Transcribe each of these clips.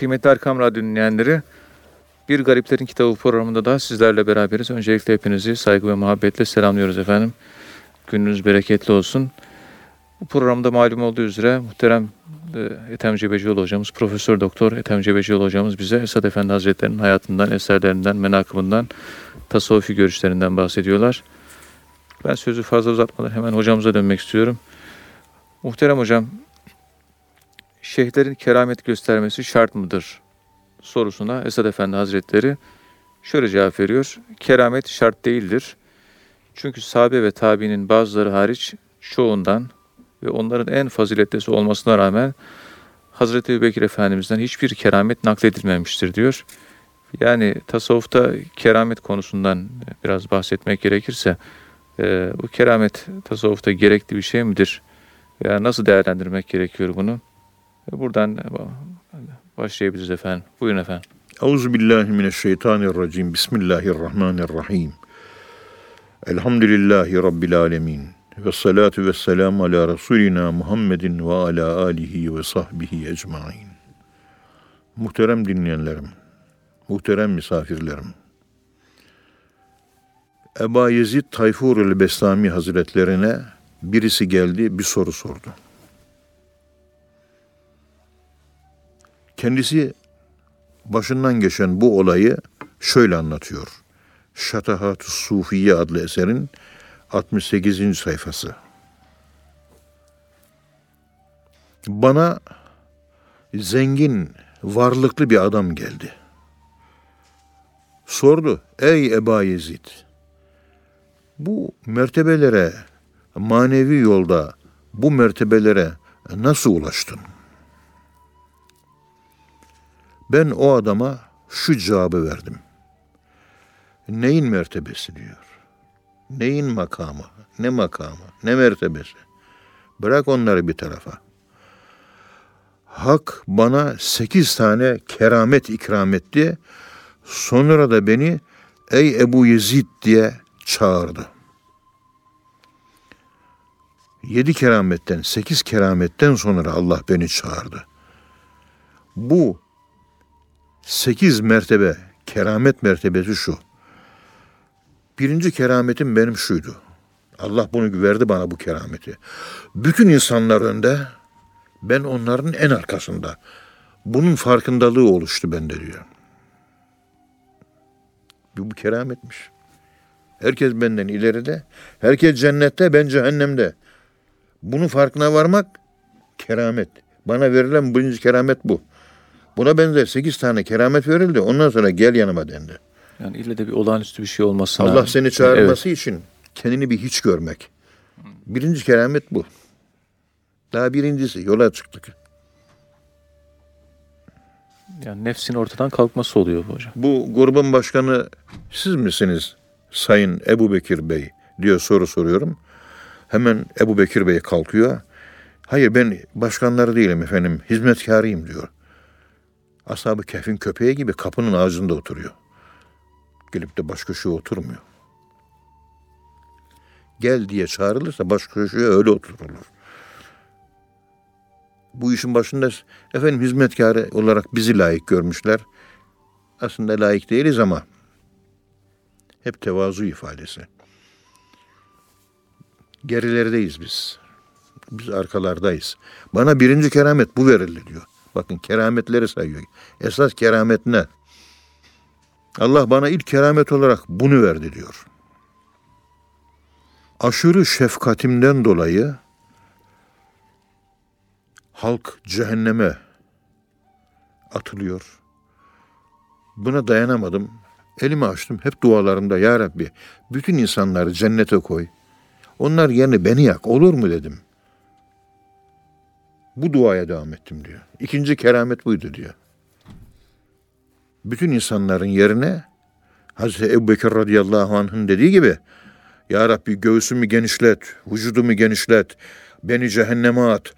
Kıymetli Erkam Radyo dinleyenleri, Bir Gariplerin Kitabı programında da sizlerle beraberiz. Öncelikle hepinizi saygı ve muhabbetle selamlıyoruz efendim. Gününüz bereketli olsun. Bu programda malum olduğu üzere muhterem e, Ethem Cebecioğlu hocamız, Profesör Doktor Ethem Cebecioğlu hocamız bize Esad Efendi Hazretleri'nin hayatından, eserlerinden, menakımından, tasavvufi görüşlerinden bahsediyorlar. Ben sözü fazla uzatmadan hemen hocamıza dönmek istiyorum. Muhterem hocam, şeyhlerin keramet göstermesi şart mıdır? sorusuna Esad Efendi Hazretleri şöyle cevap veriyor. Keramet şart değildir. Çünkü sahabe ve tabiinin bazıları hariç çoğundan ve onların en faziletlisi olmasına rağmen Hazreti Ebubekir Efendimiz'den hiçbir keramet nakledilmemiştir diyor. Yani tasavvufta keramet konusundan biraz bahsetmek gerekirse e, bu keramet tasavvufta gerekli bir şey midir? Veya nasıl değerlendirmek gerekiyor bunu? Buradan başlayabiliriz efendim. Buyurun efendim. Euzu billahi mineşşeytanirracim. Bismillahirrahmanirrahim. Elhamdülillahi rabbil alamin. Ve salatu ve selamu ala Resulina Muhammedin ve ala alihi ve sahbihi ecmain. Muhterem dinleyenlerim, muhterem misafirlerim. Eba Yezid Tayfur el-Bestami Hazretlerine birisi geldi bir soru sordu. Kendisi başından geçen bu olayı şöyle anlatıyor. Şatahat-ı Sufiye adlı eserin 68. sayfası. Bana zengin, varlıklı bir adam geldi. Sordu, ey Eba Yezid, bu mertebelere, manevi yolda bu mertebelere nasıl ulaştın? Ben o adama şu cevabı verdim. Neyin mertebesi diyor. Neyin makamı, ne makamı, ne mertebesi. Bırak onları bir tarafa. Hak bana sekiz tane keramet ikram etti. Sonra da beni ey Ebu Yezid diye çağırdı. Yedi kerametten, sekiz kerametten sonra Allah beni çağırdı. Bu sekiz mertebe, keramet mertebesi şu. Birinci kerametim benim şuydu. Allah bunu verdi bana bu kerameti. Bütün insanlar önde, ben onların en arkasında. Bunun farkındalığı oluştu bende diyor. Bu, bu kerametmiş. Herkes benden ileride, herkes cennette, ben cehennemde. Bunun farkına varmak keramet. Bana verilen birinci keramet bu. Buna benzer sekiz tane keramet verildi. Ondan sonra gel yanıma dendi. Yani ille de bir olağanüstü bir şey olmasına. Allah seni çağırması evet. için kendini bir hiç görmek. Birinci keramet bu. Daha birincisi yola çıktık. Yani nefsin ortadan kalkması oluyor bu hocam. Bu grubun başkanı siz misiniz Sayın Ebu Bekir Bey diyor soru soruyorum. Hemen Ebu Bekir Bey kalkıyor. Hayır ben başkanları değilim efendim hizmetkarıyım diyor. Ashab-ı Kehf'in köpeği gibi kapının ağzında oturuyor. Gelip de baş köşeye oturmuyor. Gel diye çağrılırsa baş köşeye öyle oturulur. Bu işin başında efendim hizmetkarı olarak bizi layık görmüşler. Aslında layık değiliz ama hep tevazu ifadesi. Gerilerdeyiz biz. Biz arkalardayız. Bana birinci keramet bu verildi diyor. Bakın kerametleri sayıyor. Esas keramet ne? Allah bana ilk keramet olarak bunu verdi diyor. Aşırı şefkatimden dolayı halk cehenneme atılıyor. Buna dayanamadım. Elimi açtım. Hep dualarımda ya Rabbi bütün insanları cennete koy. Onlar yerine beni yak olur mu dedim. Bu duaya devam ettim diyor. İkinci keramet buydu diyor. Bütün insanların yerine Hazreti Ebu Bekir radıyallahu anh'ın dediği gibi Ya Rabbi göğsümü genişlet, vücudumu genişlet, beni cehenneme at,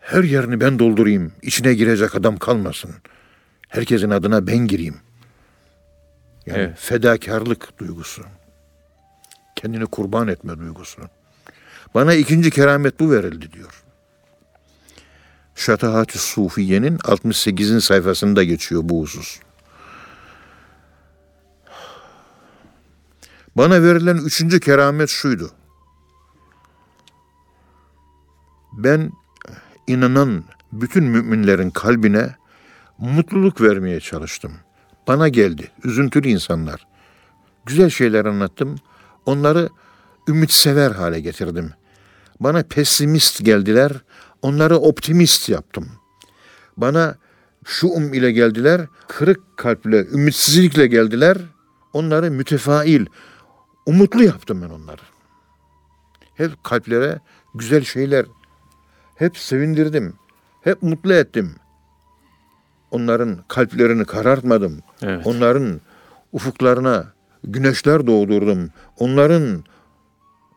her yerini ben doldurayım, içine girecek adam kalmasın. Herkesin adına ben gireyim. Yani evet. fedakarlık duygusu. Kendini kurban etme duygusu. Bana ikinci keramet bu verildi diyor. Şatahat-ı Sufiye'nin 68. sayfasında geçiyor bu husus. Bana verilen üçüncü keramet şuydu. Ben inanan bütün müminlerin kalbine mutluluk vermeye çalıştım. Bana geldi üzüntülü insanlar. Güzel şeyler anlattım. Onları ümitsever hale getirdim. Bana pesimist geldiler. Onları optimist yaptım. Bana şuum ile geldiler. Kırık kalple, ümitsizlikle geldiler. Onları mütefail, umutlu yaptım ben onları. Hep kalplere güzel şeyler, hep sevindirdim. Hep mutlu ettim. Onların kalplerini karartmadım. Evet. Onların ufuklarına güneşler doğdurdum. Onların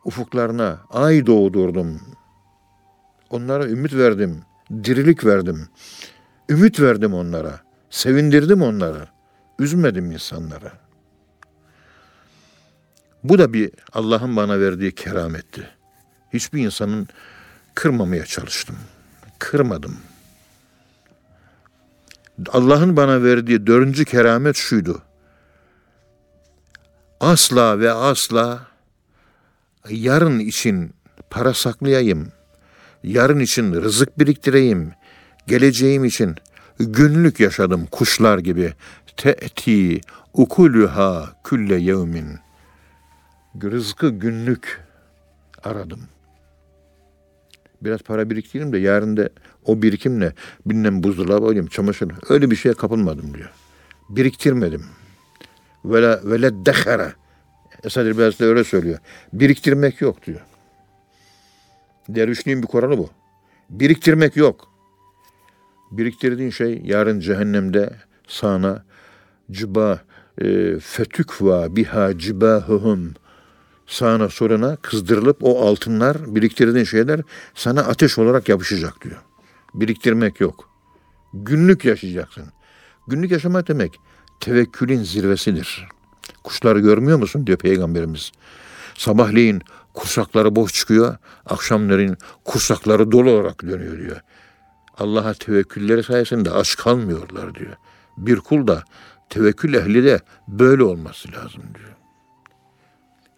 ufuklarına ay doğdurdum. Onlara ümit verdim, dirilik verdim. Ümit verdim onlara. Sevindirdim onları. Üzmedim insanlara. Bu da bir Allah'ın bana verdiği kerametti. Hiçbir insanın kırmamaya çalıştım. Kırmadım. Allah'ın bana verdiği dördüncü keramet şuydu. Asla ve asla yarın için para saklayayım, yarın için rızık biriktireyim, geleceğim için günlük yaşadım kuşlar gibi. Te'ti ukuluha külle yevmin. Rızkı günlük aradım. Biraz para biriktireyim de yarın da o birikimle bilmem buzdolabı alayım, çamaşır. Öyle bir şeye kapılmadım diyor. Biriktirmedim. Vele, vele dehara. Esad Elbaz da öyle söylüyor. Biriktirmek yok diyor. Dervişliğin bir kuralı bu. Biriktirmek yok. Biriktirdiğin şey yarın cehennemde sana cıba e, fetükva biha cibahuhum sağına soruna kızdırılıp o altınlar biriktirdiğin şeyler sana ateş olarak yapışacak diyor. Biriktirmek yok. Günlük yaşayacaksın. Günlük yaşamak demek tevekkülün zirvesidir. Kuşları görmüyor musun diyor Peygamberimiz. Sabahleyin kursakları boş çıkıyor, akşamleyin kursakları dolu olarak dönüyor diyor. Allah'a tevekkülleri sayesinde aç kalmıyorlar diyor. Bir kul da tevekkül ehli de böyle olması lazım diyor.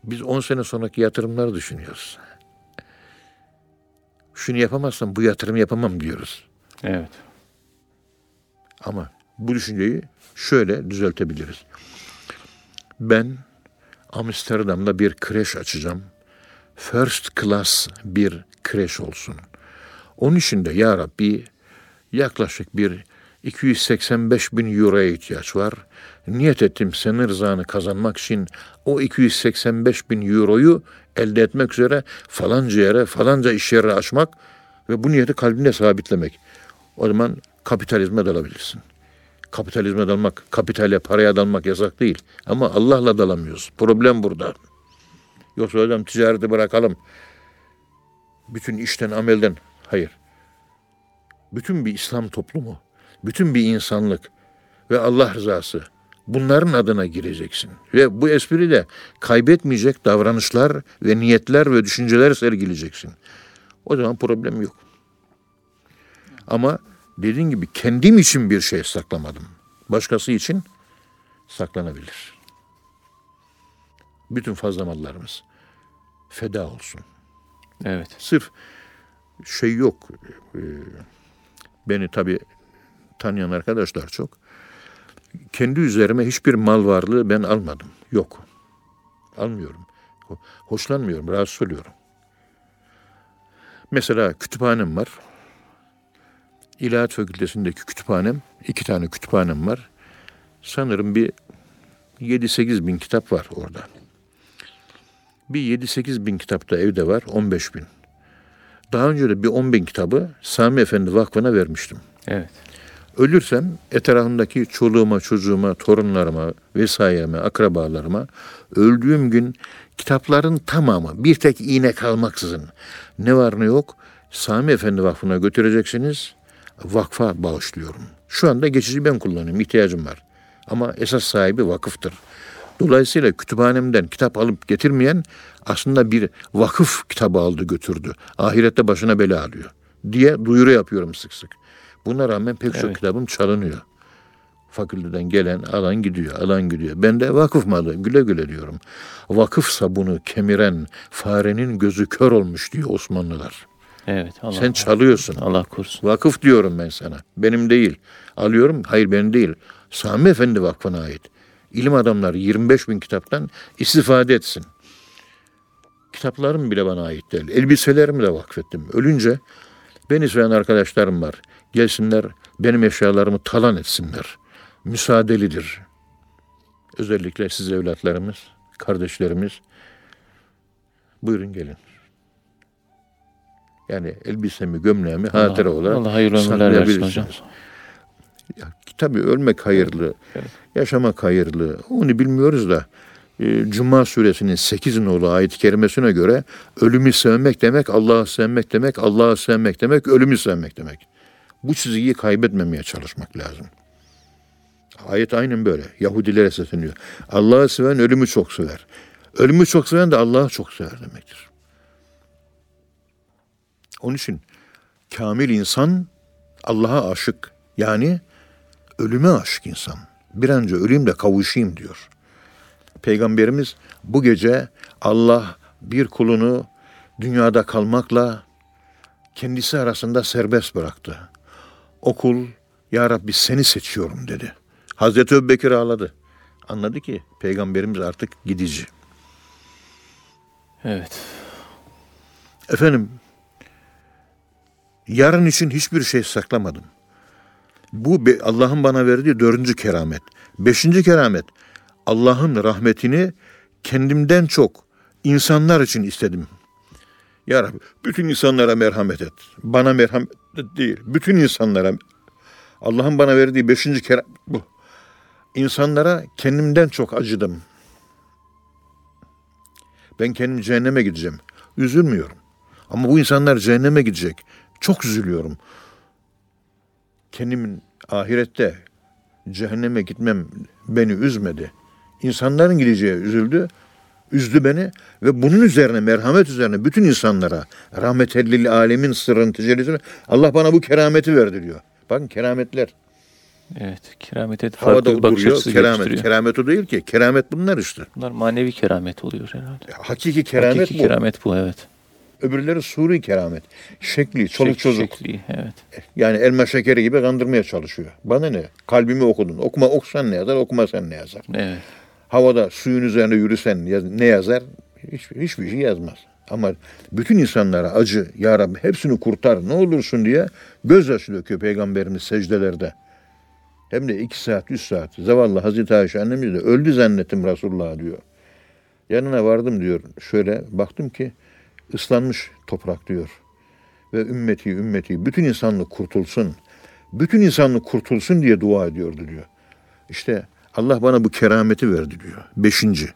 Biz 10 sene sonraki yatırımları düşünüyoruz. Şunu yapamazsam bu yatırımı yapamam diyoruz. Evet. Ama bu düşünceyi şöyle düzeltebiliriz. Ben Amsterdam'da bir kreş açacağım. First class bir kreş olsun. Onun için de ya Rabbi yaklaşık bir 285 bin euroya ihtiyaç var. Niyet ettim senin rızanı kazanmak için o 285 bin euroyu elde etmek üzere falanca yere, falanca iş yeri açmak ve bu niyeti kalbinde sabitlemek. O zaman kapitalizme dalabilirsin. Kapitalizme dalmak, kapitale, paraya dalmak yasak değil. Ama Allah'la dalamıyoruz. Problem burada. Yoksa hocam ticareti bırakalım. Bütün işten, amelden. Hayır. Bütün bir İslam toplumu, bütün bir insanlık ve Allah rızası bunların adına gireceksin. Ve bu espri de kaybetmeyecek davranışlar ve niyetler ve düşünceler sergileyeceksin. O zaman problem yok. Ama dediğin gibi kendim için bir şey saklamadım. Başkası için saklanabilir. Bütün fazla mallarımız feda olsun. Evet. Sırf şey yok. Ee, beni tabii tanıyan arkadaşlar çok. Kendi üzerime hiçbir mal varlığı ben almadım. Yok. Almıyorum. Hoşlanmıyorum, rahatsız oluyorum. Mesela kütüphanem var. İlahiyat Fakültesindeki kütüphanem, iki tane kütüphanem var. Sanırım bir 7-8 bin kitap var orada. Bir 7-8 bin kitap da evde var, 15 bin. Daha önce de bir 10 bin kitabı Sami Efendi Vakfı'na vermiştim. Evet. Ölürsem etrafımdaki çoluğuma, çocuğuma, torunlarıma vesaireme, akrabalarıma öldüğüm gün kitapların tamamı bir tek iğne kalmaksızın ne var ne yok Sami Efendi Vakfı'na götüreceksiniz. Vakfa bağışlıyorum. Şu anda geçici ben kullanıyorum, ihtiyacım var. Ama esas sahibi vakıftır. Dolayısıyla kütüphanemden kitap alıp getirmeyen aslında bir vakıf kitabı aldı götürdü. Ahirette başına bela alıyor. diye duyuru yapıyorum sık sık. Buna rağmen pek çok Evet. kitabım çalınıyor. Fakülteden gelen alan gidiyor, alan gidiyor. Ben de vakıf malı güle güle diyorum. Vakıfsa bunu kemiren farenin gözü kör olmuş diyor Osmanlılar. Evet. Allah, Sen çalıyorsun. Allah korusun. Vakıf diyorum ben sana. Benim değil. Alıyorum. Hayır benim değil. Sami Efendi Vakfı'na ait. İlim adamları 25 bin kitaptan istifade etsin. Kitaplarım bile bana ait değil. Elbiselerimi de vakfettim. Ölünce beni seven arkadaşlarım var. Gelsinler benim eşyalarımı talan etsinler. Müsaadelidir. Özellikle siz evlatlarımız, kardeşlerimiz. Buyurun gelin. Yani elbisemi, gömleğimi hatıra olarak Allah hayırlı ömürler versin hocam. Tabii ölmek hayırlı, Evet. yaşamak hayırlı. Onu bilmiyoruz da e, Cuma suresinin 8 nolu ayet-i kerimesine göre ölümü sevmek demek, Allah'ı sevmek demek, Allah'ı sevmek demek, ölümü sevmek demek. Bu çizgiyi kaybetmemeye çalışmak lazım. Ayet aynen böyle. Yahudilere sesleniyor. Allah'ı seven ölümü çok sever. Ölümü çok seven de Allah'ı çok sever demektir. Onun için kamil insan Allah'a aşık. Yani ölüme aşık insan. Bir an önce öleyim de kavuşayım diyor. Peygamberimiz bu gece Allah bir kulunu dünyada kalmakla kendisi arasında serbest bıraktı. O kul ya Rabbi seni seçiyorum dedi. Hazreti Ebubekir ağladı. Anladı ki peygamberimiz artık gidici. Evet. Efendim, yarın için hiçbir şey saklamadım. Bu Allah'ın bana verdiği dördüncü keramet. Beşinci keramet, Allah'ın rahmetini kendimden çok insanlar için istedim. Ya Rabbi, bütün insanlara merhamet et. Bana merhamet değil, bütün insanlara. Allah'ın bana verdiği beşinci keramet bu. İnsanlara kendimden çok acıdım. Ben kendim cehenneme gideceğim. Üzülmüyorum. Ama bu insanlar cehenneme gidecek. Çok üzülüyorum. Kendimin ahirette cehenneme gitmem beni üzmedi. İnsanların gideceği üzüldü. Üzdü beni ve bunun üzerine merhamet üzerine bütün insanlara rahmet ellil alemin sırrın tecellisini Allah bana bu kerameti verdi diyor. Bakın kerametler. Evet. Keramete Havada farklı bir bakış duruyor. Keramet. Keramet o değil ki. Keramet bunlar işte. Bunlar manevi keramet oluyor herhalde. Hakiki keramet Hakiki bu. keramet bu evet. Öbürleri suri keramet. Şekli, çoluk Şek- çocuk. şekli, evet. Yani elma şekeri gibi kandırmaya çalışıyor. Bana ne? Kalbimi okudun. Okuma okusan ne yazar, okumasan ne yazar? Evet. Havada suyun üzerinde yürüsen ne yazar? Hiç, hiçbir şey yazmaz. Ama bütün insanlara acı, Ya Rabbi hepsini kurtar ne olursun diye gözyaşı döküyor Peygamberimiz secdelerde. Hem de iki saat, üç saat. Zavallı Hazreti Ayşe annemiz de öldü zannettim Resulullah diyor. Yanına vardım diyor. Şöyle baktım ki ıslanmış toprak diyor. Ve ümmeti ümmeti bütün insanlık kurtulsun. Bütün insanlık kurtulsun diye dua ediyordu diyor. İşte Allah bana bu kerameti verdi diyor. Beşinci.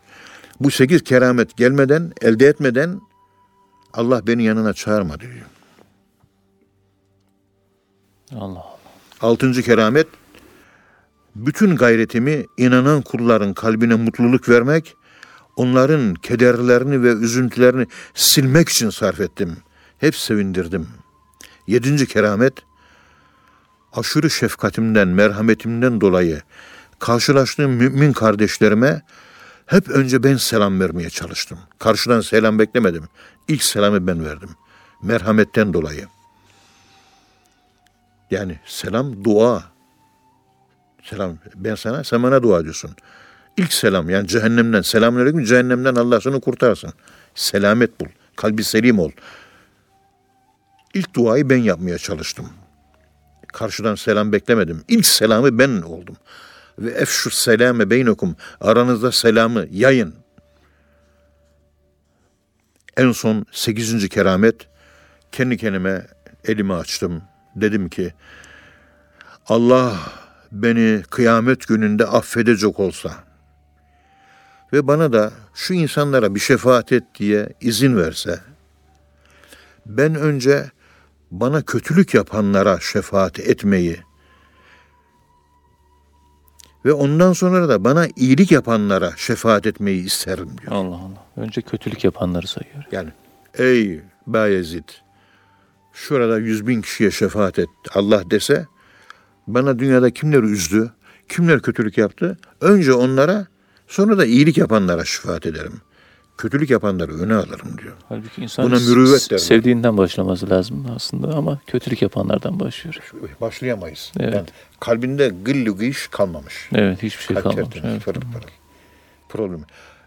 Bu sekiz keramet gelmeden, elde etmeden Allah beni yanına çağırmadı diyor. Allah Allah. Altıncı keramet, bütün gayretimi inanan kulların kalbine mutluluk vermek, onların kederlerini ve üzüntülerini silmek için sarf ettim. Hep sevindirdim. Yedinci keramet, aşırı şefkatimden, merhametimden dolayı karşılaştığım mümin kardeşlerime hep önce ben selam vermeye çalıştım. Karşıdan selam beklemedim. İlk selamı ben verdim. Merhametten dolayı. Yani selam dua. Selam ben sana sen bana dua ediyorsun. İlk selam yani cehennemden selamünaleyküm cehennemden Allah seni kurtarsın. Selamet bul. Kalbi selim ol. İlk duayı ben yapmaya çalıştım. Karşıdan selam beklemedim. İlk selamı ben oldum. Ve efşu selame beynekum. Aranızda selamı yayın. En son sekizinci keramet kendi kendime elimi açtım. Dedim ki Allah beni kıyamet gününde affedecek olsa ve bana da şu insanlara bir şefaat et diye izin verse ben önce bana kötülük yapanlara şefaat etmeyi ve ondan sonra da bana iyilik yapanlara şefaat etmeyi isterim diyor. Allah Allah. Önce kötülük yapanları sayıyor. Yani ey Bayezid şurada yüz bin kişiye şefaat et Allah dese bana dünyada kimler üzdü, kimler kötülük yaptı önce onlara sonra da iyilik yapanlara şefaat ederim. Kötülük yapanları öne alırım diyor. Halbuki insan Buna mürüvvet derler. sevdiğinden başlaması lazım aslında ama kötülük yapanlardan başlıyor. Başlayamayız. Evet. Yani kalbinde gıllı gıyış kalmamış. Evet hiçbir şey Kalp kalmamış. tertemiz, Evet. pırıl pırıl. Problem.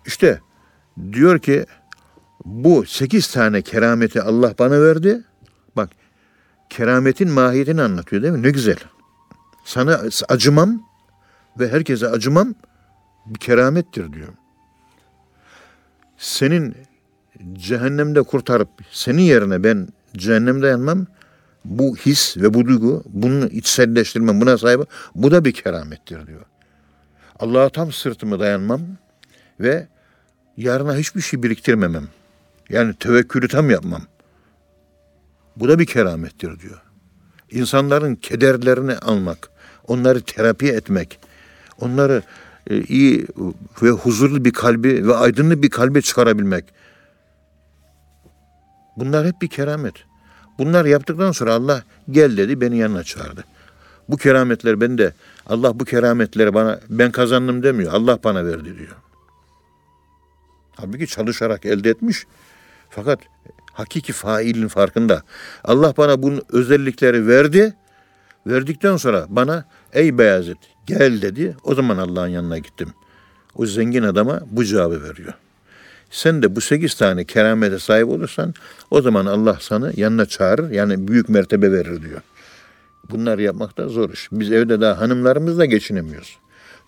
İşte diyor ki bu sekiz tane kerameti Allah bana verdi. Bak kerametin mahiyetini anlatıyor değil mi? Ne güzel. Sana acımam ve herkese acımam bir keramettir diyor. Senin cehennemde kurtarıp senin yerine ben cehennemde yanmam bu his ve bu duygu bunu içselleştirmem buna sahip bu da bir keramettir diyor. Allah'a tam sırtımı dayanmam ve yarına hiçbir şey biriktirmemem. Yani tevekkülü tam yapmam. Bu da bir keramettir diyor. İnsanların kederlerini almak, onları terapi etmek, onları iyi ve huzurlu bir kalbi ve aydınlı bir kalbe çıkarabilmek. Bunlar hep bir keramet. Bunlar yaptıktan sonra Allah gel dedi beni yanına çağırdı. Bu kerametler bende. Allah bu kerametleri bana ben kazandım demiyor. Allah bana verdi diyor. Halbuki çalışarak elde etmiş. Fakat hakiki failin farkında. Allah bana bu özellikleri verdi. Verdikten sonra bana ey Beyazıt gel dedi. O zaman Allah'ın yanına gittim. O zengin adama bu cevabı veriyor. Sen de bu sekiz tane keramete sahip olursan o zaman Allah sana yanına çağırır. Yani büyük mertebe verir diyor. Bunlar yapmak da zor iş. Biz evde daha hanımlarımızla geçinemiyoruz.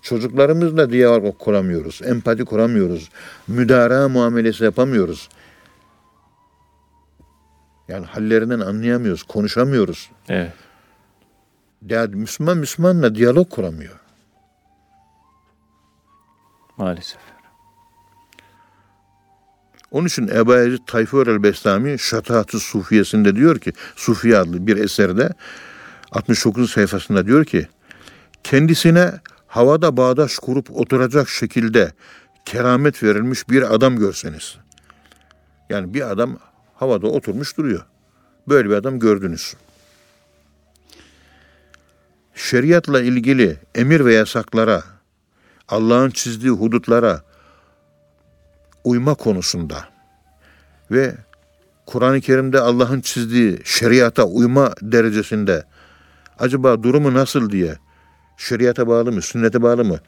Çocuklarımızla diyalog kuramıyoruz. Empati kuramıyoruz. Müdara muamelesi yapamıyoruz. Yani hallerinden anlayamıyoruz. Konuşamıyoruz. Evet. Ya Müslüman Müslümanla diyalog kuramıyor. Maalesef. Onun için Ebu Ezid Tayfur el-Bestami Şatahat-ı Sufiyesinde diyor ki, Sufiye adlı bir eserde 69 sayfasında diyor ki, kendisine havada bağdaş kurup oturacak şekilde keramet verilmiş bir adam görseniz. Yani bir adam havada oturmuş duruyor. Böyle bir adam gördünüz. Şeriatla ilgili emir ve yasaklara, Allah'ın çizdiği hudutlara uyma konusunda ve Kur'an-ı Kerim'de Allah'ın çizdiği şeriata uyma derecesinde acaba durumu nasıl diye şeriata bağlı mı, sünnete bağlı mı?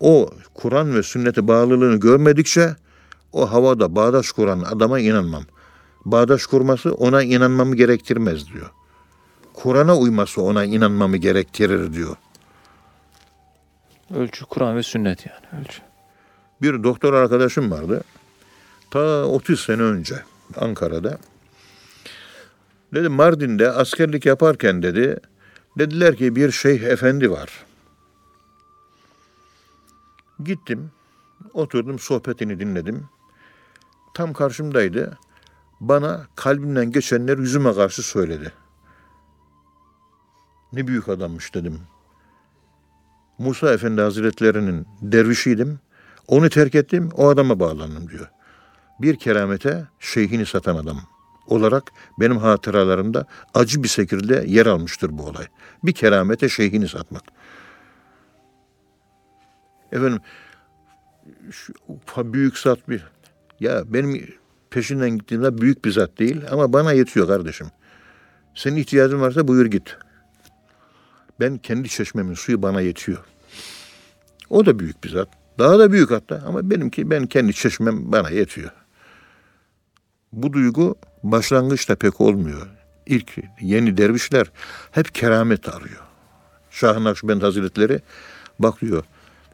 O Kur'an ve sünnete bağlılığını görmedikçe o havada bağdaş kuran adama inanmam. Bağdaş kurması ona inanmamı gerektirmez diyor. Kur'an'a uyması ona inanmamı gerektirir diyor. Ölçü Kur'an ve sünnet yani. Ölçü. Bir doktor arkadaşım vardı. Ta 30 sene önce Ankara'da. Dedi Mardin'de askerlik yaparken dedi dediler ki bir şeyh efendi var. Gittim, oturdum, sohbetini dinledim. Tam karşımdaydı. Bana kalbimden geçenler yüzüme karşı söyledi. Ne büyük adammış dedim. Musa Efendi Hazretlerinin dervişiydim. Onu terk ettim, o adama bağlandım diyor. Bir keramete şeyhini satan adam olarak benim hatıralarımda acı bir şekilde yer almıştır bu olay. Bir keramete şeyhini satmak. Efendim şu büyük zat bir ya benim peşinden gittiğimde büyük bir zat değil ama bana yetiyor kardeşim. Senin ihtiyacın varsa buyur git. Ben kendi çeşmemin suyu bana yetiyor. O da büyük bir zat. Daha da büyük hatta ama benimki ben kendi çeşmem bana yetiyor. Bu duygu başlangıçta pek olmuyor. İlk yeni dervişler hep keramet arıyor. Şah-ı Nakşibend Hazretleri bak diyor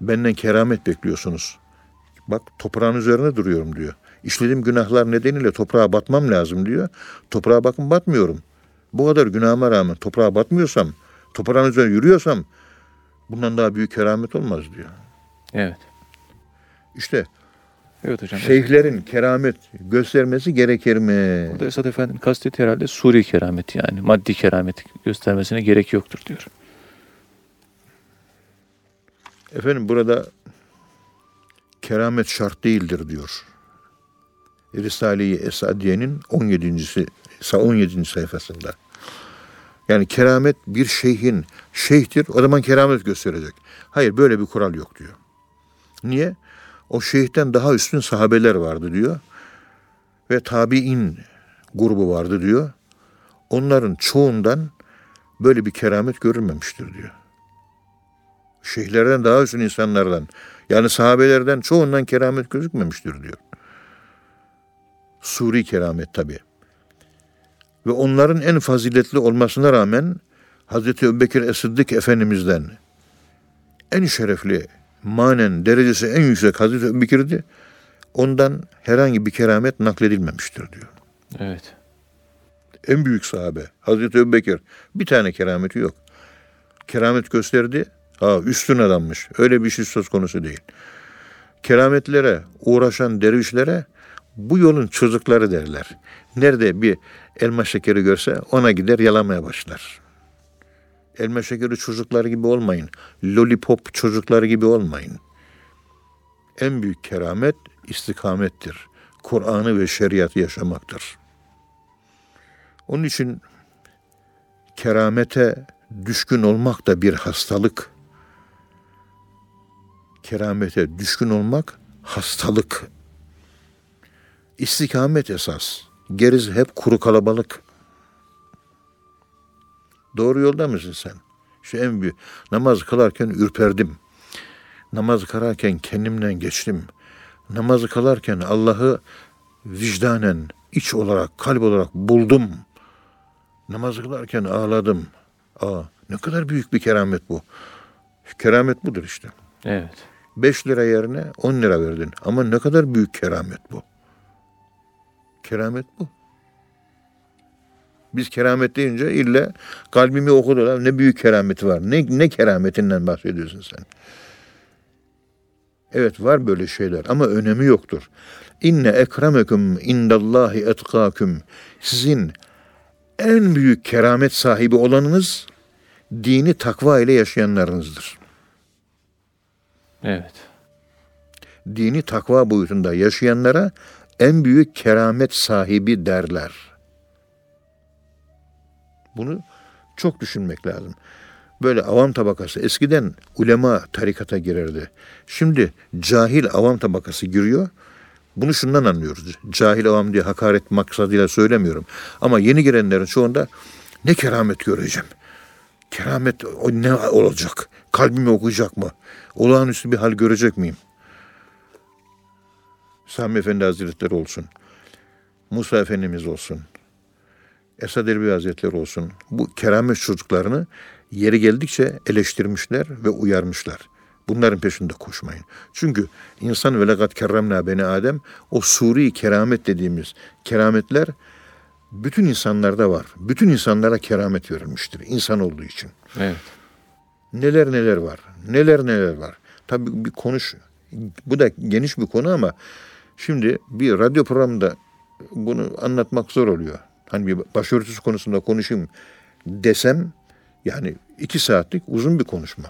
benden keramet bekliyorsunuz. Bak toprağın üzerine duruyorum diyor. İşlediğim günahlar nedeniyle toprağa batmam lazım diyor. Toprağa bakın batmıyorum. Bu kadar günahıma rağmen toprağa batmıyorsam, toprağın üzerine yürüyorsam bundan daha büyük keramet olmaz diyor. Evet. İşte Evet hocam. şeyhlerin keramet göstermesi gerekir mi? Burada Esad Efendi'nin kastettiği herhalde suri kerameti yani maddi kerameti göstermesine gerek yoktur diyor. Efendim burada keramet şart değildir diyor. Risale-i Esadiye'nin 17. 17. sayfasında. Yani keramet bir şeyhin şeyhtir o zaman keramet gösterecek. Hayır böyle bir kural yok diyor. Niye? O şeyhten daha üstün sahabeler vardı diyor. Ve tabi'in grubu vardı diyor. Onların çoğundan böyle bir keramet görülmemiştir diyor. Şeyhlerden daha üstün insanlardan yani sahabelerden çoğundan keramet gözükmemiştir diyor. Suri keramet tabi. Ve onların en faziletli olmasına rağmen Hazreti Ebubekir Es-Sıddık Efendimiz'den en şerefli, manen derecesi en yüksek Hazreti Ebubekir'di. Ondan herhangi bir keramet nakledilmemiştir diyor. Evet. En büyük sahabe Hazreti Ebubekir bir tane kerameti yok. Keramet gösterdi. Ha üstün adammış. Öyle bir şey söz konusu değil. Kerametlere uğraşan dervişlere bu yolun çocukları derler. Nerede bir elma şekeri görse ona gider yalamaya başlar. Elma şekeri çocuklar gibi olmayın. Lollipop çocuklar gibi olmayın. En büyük keramet istikamettir. Kur'an'ı ve şeriatı yaşamaktır. Onun için keramete düşkün olmak da bir hastalık. Keramete düşkün olmak hastalık. İstikamet esas. Gerisi hep kuru kalabalık. Doğru yolda mısın sen? Şu en büyük. Namaz kılarken ürperdim. Namaz kılarken kendimden geçtim. Namazı kılarken Allah'ı vicdanen, iç olarak, kalp olarak buldum. Namaz kılarken ağladım. Aa, ne kadar büyük bir keramet bu. Keramet budur işte. Evet. 5 lira yerine 10 lira verdin. Ama ne kadar büyük keramet bu. Keramet bu. Biz keramet deyince illa kalbimi okudular. Ne büyük kerameti var. Ne, ne kerametinden bahsediyorsun sen? Evet var böyle şeyler ama önemi yoktur. İnne ekremekum indallahi etkâküm. Sizin en büyük keramet sahibi olanınız dini takva ile yaşayanlarınızdır. Evet. Dini takva boyutunda yaşayanlara en büyük keramet sahibi derler. Bunu çok düşünmek lazım. Böyle avam tabakası eskiden ulema tarikata girerdi. Şimdi cahil avam tabakası giriyor. Bunu şundan anlıyoruz. Cahil avam diye hakaret maksadıyla söylemiyorum. Ama yeni girenlerin çoğunda ne keramet göreceğim. Keramet ne olacak? Kalbimi okuyacak mı? Olağanüstü bir hal görecek miyim? Sami Efendi Hazretleri olsun. Musa Efendimiz olsun. Esad Erbil Hazretleri olsun. Bu keramet çocuklarını yeri geldikçe eleştirmişler ve uyarmışlar. Bunların peşinde koşmayın. Çünkü insan ve legat kerremna beni Adem o suri keramet dediğimiz kerametler bütün insanlarda var. Bütün insanlara keramet verilmiştir insan olduğu için. Evet. Neler neler var. Neler neler var. Tabii bir konuş. Bu da geniş bir konu ama şimdi bir radyo programında bunu anlatmak zor oluyor. Hani bir başörtüsü konusunda konuşayım desem yani iki saatlik uzun bir konuşma.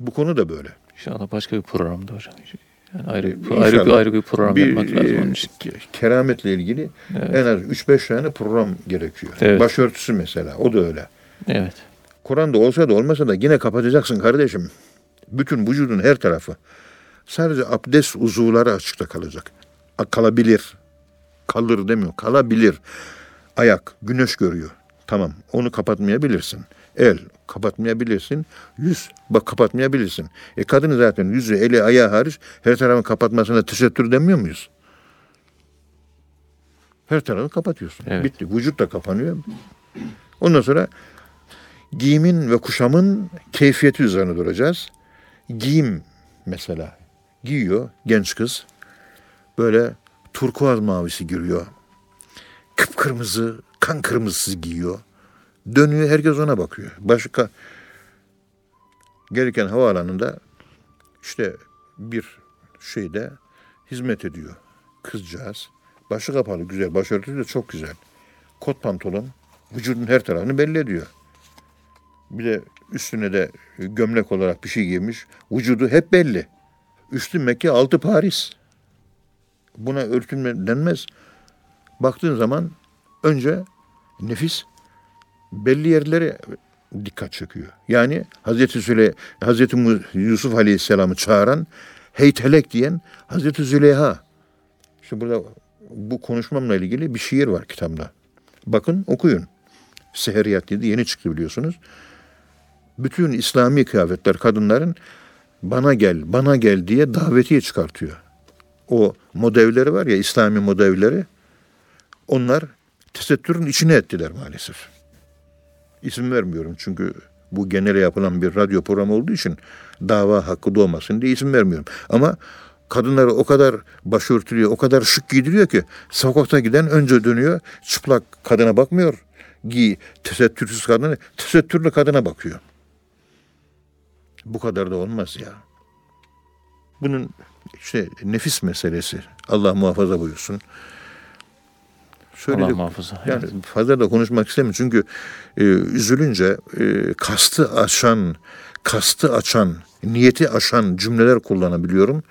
Bu konu da böyle. İnşallah başka bir programda hocam. Yani ayrı, İnşallah. ayrı, bir, ayrı bir program bir yapmak lazım onun e, için. kerametle ilgili Evet. en az 3-5 tane program gerekiyor. Evet. Başörtüsü mesela o da öyle. Evet. Kur'an'da olsa da olmasa da yine kapatacaksın kardeşim. Bütün vücudun her tarafı. Sadece abdest uzuvları açıkta kalacak. Kalabilir. Kalır demiyor. Kalabilir. Ayak güneş görüyor. Tamam onu kapatmayabilirsin. El kapatmayabilirsin. Yüz bak kapatmayabilirsin. E kadını zaten yüzü, eli, ayağı hariç her tarafın kapatmasına tesettür demiyor muyuz? Her tarafı kapatıyorsun. Evet. Bitti. Vücut da kapanıyor. Ondan sonra giyimin ve kuşamın keyfiyeti üzerine duracağız. Giyim mesela. Giyiyor genç kız. Böyle turkuaz mavisi giriyor. Kıpkırmızı, kan kırmızısı giyiyor. Dönüyor herkes ona bakıyor. Başka gelirken havaalanında işte bir şeyde hizmet ediyor kızcağız. Başı kapalı güzel, başörtüsü de çok güzel. Kot pantolon, vücudun her tarafını belli ediyor. Bir de üstüne de gömlek olarak bir şey giymiş. Vücudu hep belli. Üstü Mekke, altı Paris. Buna örtünme denmez. Baktığın zaman önce nefis belli yerlere dikkat çekiyor. Yani Hazreti Süle Hazreti Yusuf Aleyhisselam'ı çağıran heytelek diyen Hazreti Züleyha. İşte burada bu konuşmamla ilgili bir şiir var kitabımda. Bakın okuyun. Seheriyat dedi yeni çıktı biliyorsunuz. Bütün İslami kıyafetler kadınların bana gel, bana gel diye davetiye çıkartıyor. O modevleri var ya İslami modevleri onlar tesettürün içine ettiler maalesef. İsim vermiyorum çünkü bu genele yapılan bir radyo programı olduğu için dava hakkı doğmasın diye isim vermiyorum. Ama kadınları o kadar başörtülüyor, o kadar şık giydiriyor ki sokakta giden önce dönüyor, çıplak kadına bakmıyor. Giy, tesettürsüz kadına, tesettürlü kadına bakıyor. Bu kadar da olmaz ya. Bunun işte nefis meselesi. Allah muhafaza buyursun. Allah Söyledik. muhafaza. Yani fazla da konuşmak istemiyorum çünkü e, üzülünce e, kastı aşan, kastı açan, niyeti aşan cümleler kullanabiliyorum.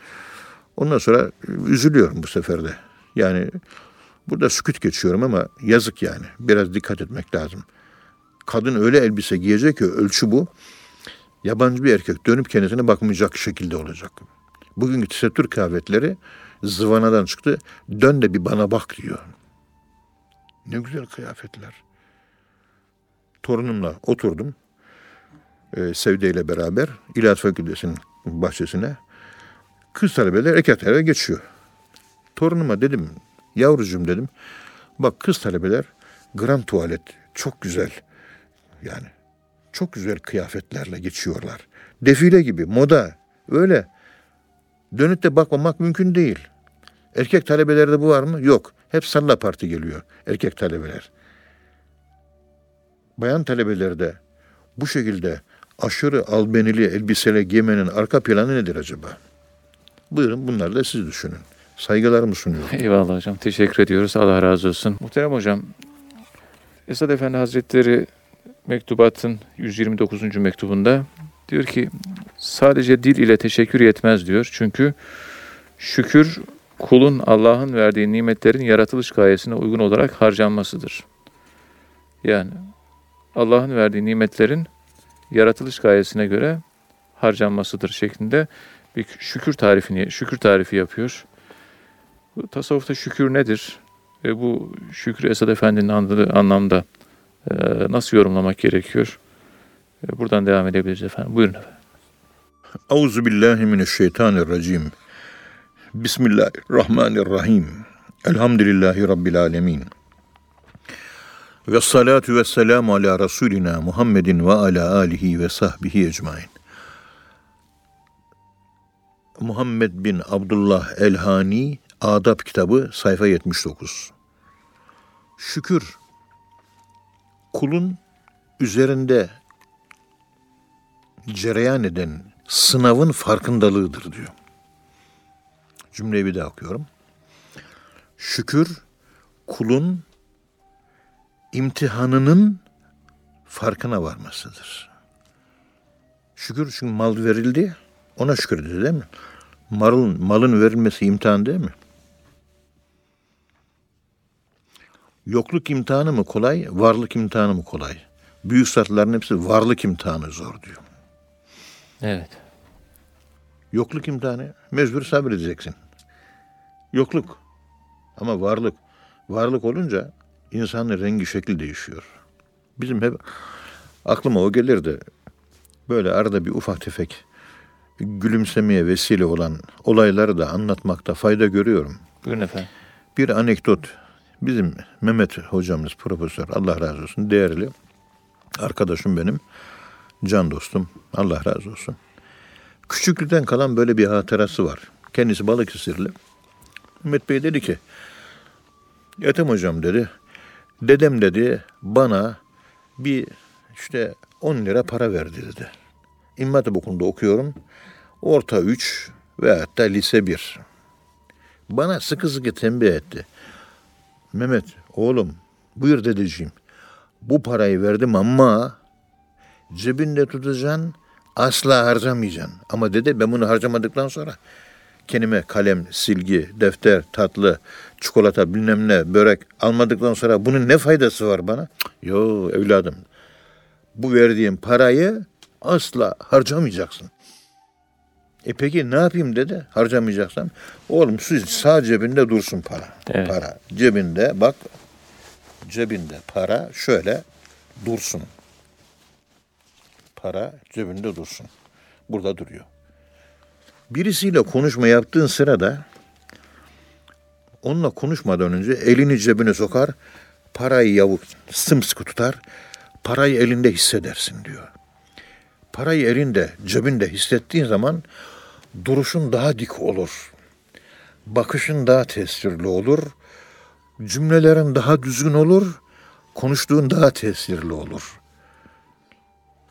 Ondan sonra e, üzülüyorum bu sefer de. Yani burada sükut geçiyorum ama yazık yani. Biraz dikkat etmek lazım. Kadın öyle elbise giyecek ki ölçü bu. Yabancı bir erkek dönüp kendisine bakmayacak şekilde olacak. Bugünkü tesettür kıyafetleri zıvanadan çıktı. Dön de bir bana bak diyor. Ne güzel kıyafetler. Torunumla oturdum. E, Sevde ile beraber İlahiyat Fakültesi'nin bahçesine. Kız talebeler talebeler geçiyor. Torunuma dedim, yavrucuğum dedim. Bak kız talebeler grand tuvalet çok güzel. Yani çok güzel kıyafetlerle geçiyorlar. Defile gibi, moda öyle. Dönüp de bakmamak mümkün değil. Erkek talebelerde bu var mı? Yok. Hep salla parti geliyor erkek talebeler. Bayan talebelerde bu şekilde aşırı albenili elbiseyle giymenin arka planı nedir acaba? Buyurun bunları da siz düşünün. Saygılarımı sunuyorum. Eyvallah hocam. Teşekkür ediyoruz. Allah razı olsun. Muhterem hocam, Esad Efendi Hazretleri mektubatın 129. mektubunda diyor ki sadece dil ile teşekkür yetmez diyor. Çünkü şükür kulun Allah'ın verdiği nimetlerin yaratılış gayesine uygun olarak harcanmasıdır. Yani Allah'ın verdiği nimetlerin yaratılış gayesine göre harcanmasıdır şeklinde bir şükür tarifini şükür tarifi yapıyor. Tasavvufta şükür nedir? Ve bu şükrü Esad Efendi'nin anladığı anlamda e, nasıl yorumlamak gerekiyor? E, buradan devam edebiliriz efendim. Buyurun efendim. Euzu billahi mineşşeytanirracim. Bismillahirrahmanirrahim. Elhamdülillahi rabbil alamin. Ve salatu ve selamu ala Resulina Muhammedin ve ala alihi ve sahbihi ecmain. Muhammed bin Abdullah Elhani Adab kitabı sayfa 79. Şükür kulun üzerinde cereyan eden sınavın farkındalığıdır diyor. Cümleyi bir daha okuyorum. Şükür kulun imtihanının farkına varmasıdır. Şükür çünkü mal verildi, ona şükür dedi değil mi? Malın, malın verilmesi imtihan değil mi? Yokluk imtihanı mı kolay, varlık imtihanı mı kolay? Büyük zatların hepsi varlık imtihanı zor diyor. Evet. Yokluk imtihanı mecbur sabredeceksin. Yokluk. Ama varlık. Varlık olunca insanın rengi şekli değişiyor. Bizim hep aklıma o gelirdi. Böyle arada bir ufak tefek gülümsemeye vesile olan olayları da anlatmakta fayda görüyorum. Buyurun efendim. Bir anekdot. Bizim Mehmet hocamız profesör Allah razı olsun değerli arkadaşım benim. Can dostum Allah razı olsun. Küçüklükten kalan böyle bir hatırası var. Kendisi Balıkesirli. Mehmet Bey dedi ki Ethem hocam dedi dedem dedi bana bir işte 10 lira para verdi dedi. İmam Hatip Okulu'nda okuyorum. Orta 3 ve hatta lise 1. Bana sıkı sıkı tembih etti. Mehmet oğlum buyur dedeciğim. Bu parayı verdim ama cebinde tutacaksın asla harcamayacaksın. Ama dede ben bunu harcamadıktan sonra Kendime kalem, silgi, defter, tatlı, çikolata, bilmem ne, börek almadıktan sonra bunun ne faydası var bana? Yo evladım. Bu verdiğim parayı asla harcamayacaksın. E peki ne yapayım dedi harcamayacaksam. Oğlum sağ cebinde dursun para. Evet. Para cebinde bak cebinde para şöyle dursun. Para cebinde dursun. Burada duruyor. Birisiyle konuşma yaptığın sırada onunla konuşmadan önce elini cebine sokar, parayı yavuk sımsıkı tutar, parayı elinde hissedersin diyor. Parayı elinde, cebinde hissettiğin zaman duruşun daha dik olur. Bakışın daha tesirli olur. Cümlelerin daha düzgün olur. Konuştuğun daha tesirli olur.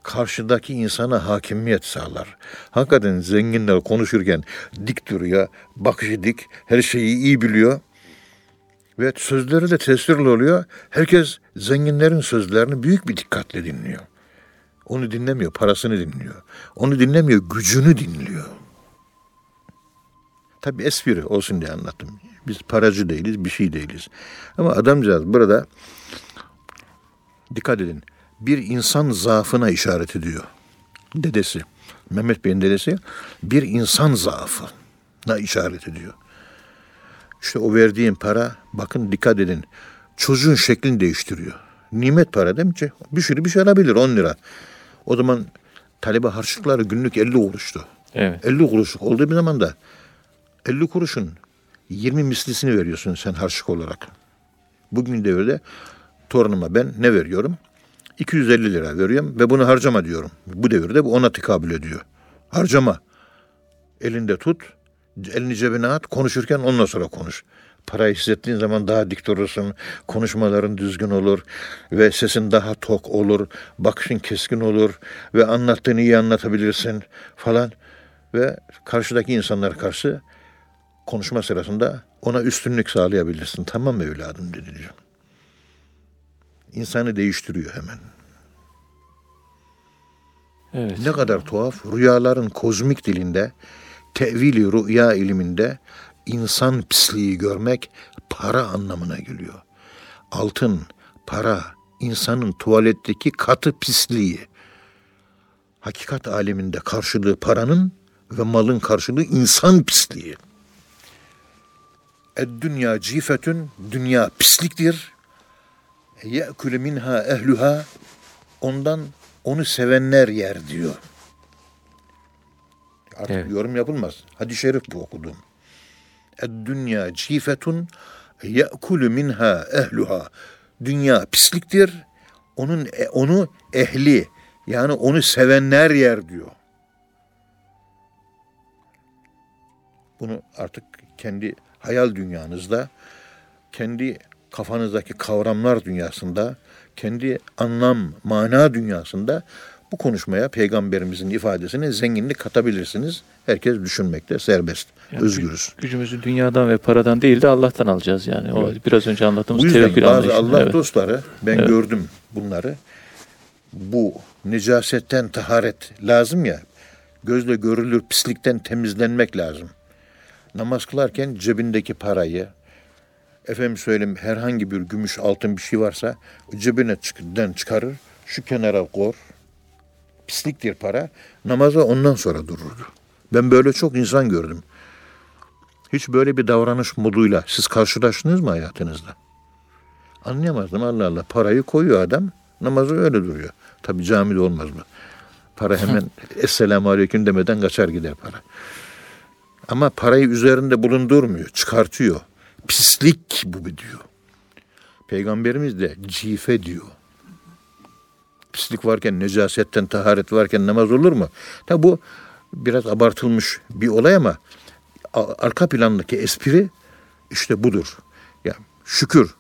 Karşıdaki insana hakimiyet sağlar. Hakikaten zenginler konuşurken dik duruyor, bakışı dik, her şeyi iyi biliyor. Ve sözleri de tesirli oluyor. Herkes zenginlerin sözlerini büyük bir dikkatle dinliyor. Onu dinlemiyor, parasını dinliyor. Onu dinlemiyor, gücünü dinliyor. Tabii espri olsun diye anlattım. Biz paracı değiliz, bir şey değiliz. Ama adamcağız burada dikkat edin. Bir insan zaafına işaret ediyor. Dedesi, Mehmet Bey'in dedesi bir insan zaafına işaret ediyor. İşte o verdiğin para bakın dikkat edin. Çocuğun şeklini değiştiriyor. Nimet para değil mi? Bir sürü bir şey alabilir 10 lira. O zaman talebe harçlıkları günlük 50 kuruştu. Evet. 50 kuruşluk olduğu bir zaman da 50 kuruşun 20 mislisini veriyorsun sen harçlık olarak. Bugün devirde torunuma ben ne veriyorum? 250 lira veriyorum ve bunu harcama diyorum. Bu devirde bu ona tekabül ediyor. Harcama. Elinde tut, elini cebine at, konuşurken ondan sonra konuş. Parayı hissettiğin zaman daha dik durursun, konuşmaların düzgün olur ve sesin daha tok olur, bakışın keskin olur ve anlattığını iyi anlatabilirsin falan. Ve karşıdaki insanlar karşı konuşma sırasında ona üstünlük sağlayabilirsin. Tamam mı evladım dedi diyor. İnsanı değiştiriyor hemen. Evet. Ne kadar tuhaf. Rüyaların kozmik dilinde, tevili rüya iliminde insan pisliği görmek para anlamına geliyor. Altın, para, insanın tuvaletteki katı pisliği. Hakikat aleminde karşılığı paranın ve malın karşılığı insan pisliği. Dünya cifetün, dünya pisliktir. Ye'külü minha ehluha, ondan onu sevenler yer diyor. Artık Evet. yorum yapılmaz. Hadis-i şerif bu okuduğum. Dünya cifetun ye'külü minha ehluha. Dünya pisliktir. Onun e, onu ehli yani onu sevenler yer diyor. Bunu artık kendi hayal dünyanızda, kendi kafanızdaki kavramlar dünyasında, kendi anlam, mana dünyasında bu konuşmaya peygamberimizin ifadesine zenginlik katabilirsiniz. Herkes düşünmekte serbest, Yani özgürüz. gü- Gücümüzü dünyadan ve paradan değil de Allah'tan alacağız yani. O biraz önce anlattığımız Bu yüzden tevekkül bazı anlayışı. Allah Evet. dostları ben Evet. gördüm bunları. Bu necasetten taharet lazım ya. Gözle görülür pislikten temizlenmek lazım. Namaz kılarken cebindeki parayı efendim söyleyeyim herhangi bir gümüş altın bir şey varsa cebine çık- çıkarır şu kenara kor. Pisliktir para. Namaza ondan sonra dururdu. Ben böyle çok insan gördüm. Hiç böyle bir davranış moduyla siz karşılaştınız mı hayatınızda? Anlayamazdım Allah Allah. Parayı koyuyor adam. Namazı öyle duruyor. Tabi camide olmaz mı? Para hemen Esselamu Aleyküm demeden kaçar gider para. Ama parayı üzerinde bulundurmuyor. Çıkartıyor. Pislik bu diyor. Peygamberimiz de cife diyor. Pislik varken, necasetten taharet varken namaz olur mu? Tabi bu biraz abartılmış bir olay ama arka plandaki espri işte budur. Ya şükür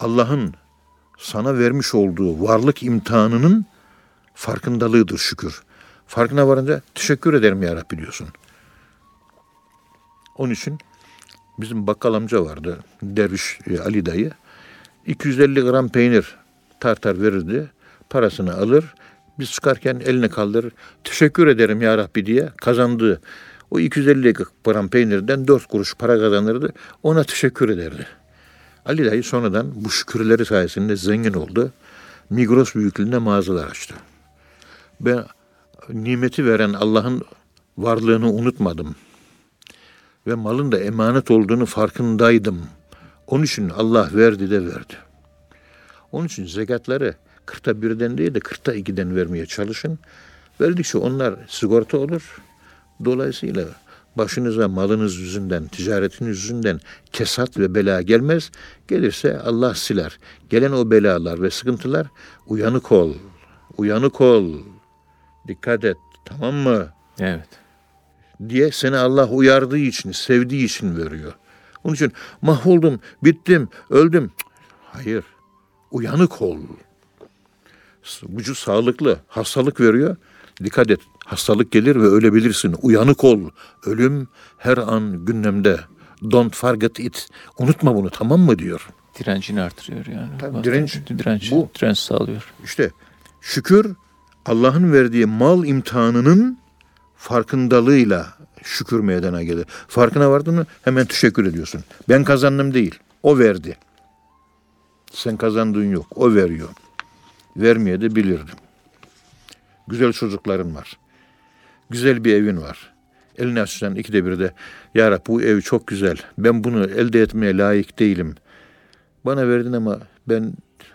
Allah'ın sana vermiş olduğu varlık imtihanının farkındalığıdır şükür. Farkına varınca teşekkür ederim ya Rabbi diyorsun. Onun için bizim bakkal amca vardı. Derviş e, Ali dayı. 250 gram peynir tartar verirdi. Parasını alır. Biz çıkarken eline kaldırır. Teşekkür ederim ya Rabbi diye kazandığı O 250 gram peynirden 4 kuruş para kazanırdı. Ona teşekkür ederdi. Ali dayı sonradan bu şükürleri sayesinde zengin oldu. Migros büyüklüğünde mağazalar açtı. Ben nimeti veren Allah'ın varlığını unutmadım. Ve malın da emanet olduğunu farkındaydım. Onun için Allah verdi de verdi. Onun için zekatları kırkta birden değil de kırkta ikiden vermeye çalışın. Verdikçe onlar sigorta olur. Dolayısıyla başınıza malınız yüzünden, ticaretiniz yüzünden kesat ve bela gelmez. Gelirse Allah siler. Gelen o belalar ve sıkıntılar uyanık ol. Uyanık ol. Dikkat et. Tamam mı? Evet. Diye seni Allah uyardığı için, sevdiği için veriyor. Onun için mahvoldum, bittim, öldüm. Hayır. Uyanık ol. Vücut sağlıklı, hastalık veriyor. Dikkat et. Hastalık gelir ve ölebilirsin. Uyanık ol. Ölüm her an gündemde. Don't forget it. Unutma bunu tamam mı diyor. Direncini artırıyor yani. Tabii, direnç direnç, bu. direnç sağlıyor. İşte şükür Allah'ın verdiği mal imtihanının farkındalığıyla şükür meydana gelir. Farkına vardın mı hemen teşekkür ediyorsun. Ben kazandım değil. O verdi. Sen kazandığın yok. O veriyor. Vermeye de bilirdim. Güzel çocukların var. Güzel bir evin var. Elini açsan ikide bir de Ya Rab bu ev çok güzel. Ben bunu elde etmeye layık değilim. Bana verdin ama ben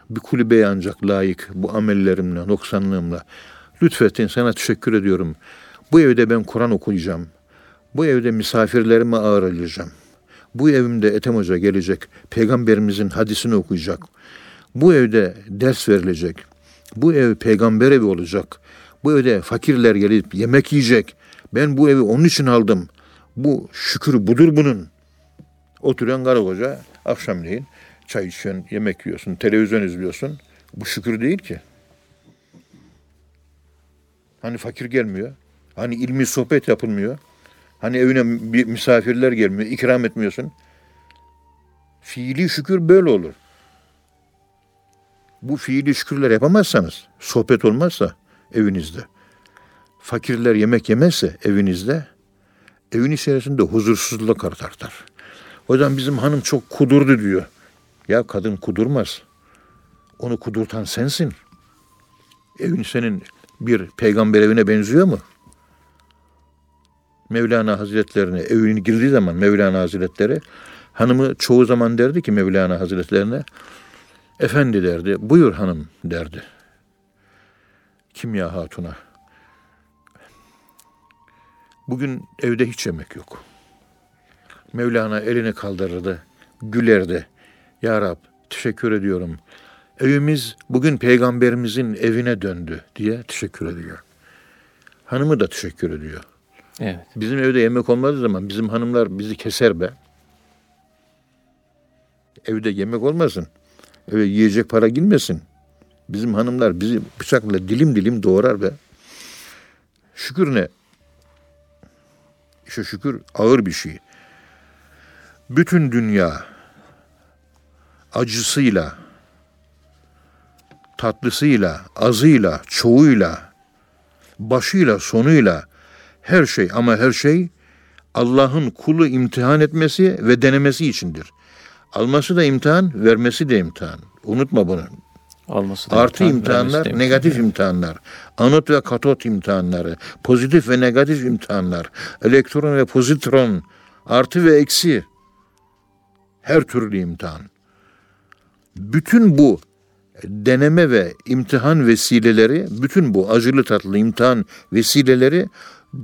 bir kulübeye ancak layık bu amellerimle, noksanlığımla. Lütfettin sana teşekkür ediyorum. Bu evde ben Kur'an okuyacağım. Bu evde misafirlerime ağırlayacağım. Bu evimde Ethem Hoca gelecek. Peygamberimizin hadisini okuyacak. Bu evde ders verilecek. Bu ev peygamber evi olacak. Bu evde fakirler gelip yemek yiyecek. Ben bu evi onun için aldım. Bu şükür budur bunun. Oturuyorsun karı koca akşamleyin çay içiyorsun, yemek yiyorsun, televizyon izliyorsun. Bu şükür değil ki. Hani fakir gelmiyor. Hani ilmi sohbet yapılmıyor. Hani evine bir misafirler gelmiyor, ikram etmiyorsun. Fiili şükür böyle olur. Bu fiili şükürler yapamazsanız, sohbet olmazsa evinizde, fakirler yemek yemezse evinizde, evin içerisinde huzursuzluk artar. Yüzden bizim hanım çok kudurdu diyor. Ya kadın kudurmaz. Onu kudurtan sensin. Evin senin bir peygamber evine benziyor mu? Mevlana Hazretlerine evine girdiği zaman Mevlana Hazretleri hanımı çoğu zaman derdi ki Mevlana Hazretlerine efendi derdi buyur hanım derdi. Kimya Hatun'a. Bugün evde hiç yemek yok. Mevlana elini kaldırırdı, gülerdi. Ya Rab teşekkür ediyorum. Evimiz bugün peygamberimizin evine döndü diye teşekkür ediyor. Hanımı da teşekkür ediyor. Evet. Bizim evde yemek olmadığı zaman bizim hanımlar bizi keser be. Evde yemek olmasın. Eve yiyecek para girmesin. Bizim hanımlar bizi bıçakla dilim dilim doğrar be. Şükür ne? İşte şükür ağır bir şey. Bütün dünya acısıyla, tatlısıyla, azıyla, çoğuyla, başıyla, sonuyla her şey ama her şey Allah'ın kulu imtihan etmesi ve denemesi içindir. Alması da imtihan, vermesi de imtihan. Unutma bunu. Alması da Artı imtihan, imtihanlar, vermesi de imtihan. negatif imtihanlar. Anot ve katot imtihanları, pozitif ve negatif imtihanlar, elektron ve pozitron, artı ve eksi. Her türlü imtihan. Bütün bu deneme ve imtihan vesileleri, bütün bu acılı tatlı imtihan vesileleri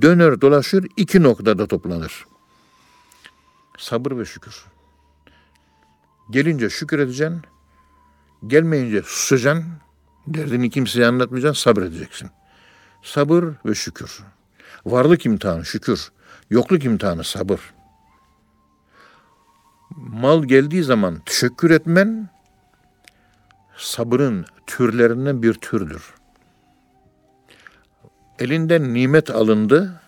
döner dolaşır iki noktada toplanır. Sabır ve şükür. Gelince şükür edeceksin, gelmeyince susacaksın, derdini kimseye anlatmayacaksın, sabredeceksin. Sabır ve şükür. Varlık imtihanı şükür, yokluk imtihanı sabır. Mal geldiği zaman teşekkür etmen, sabırın türlerinden bir türdür. Elinden nimet alındı,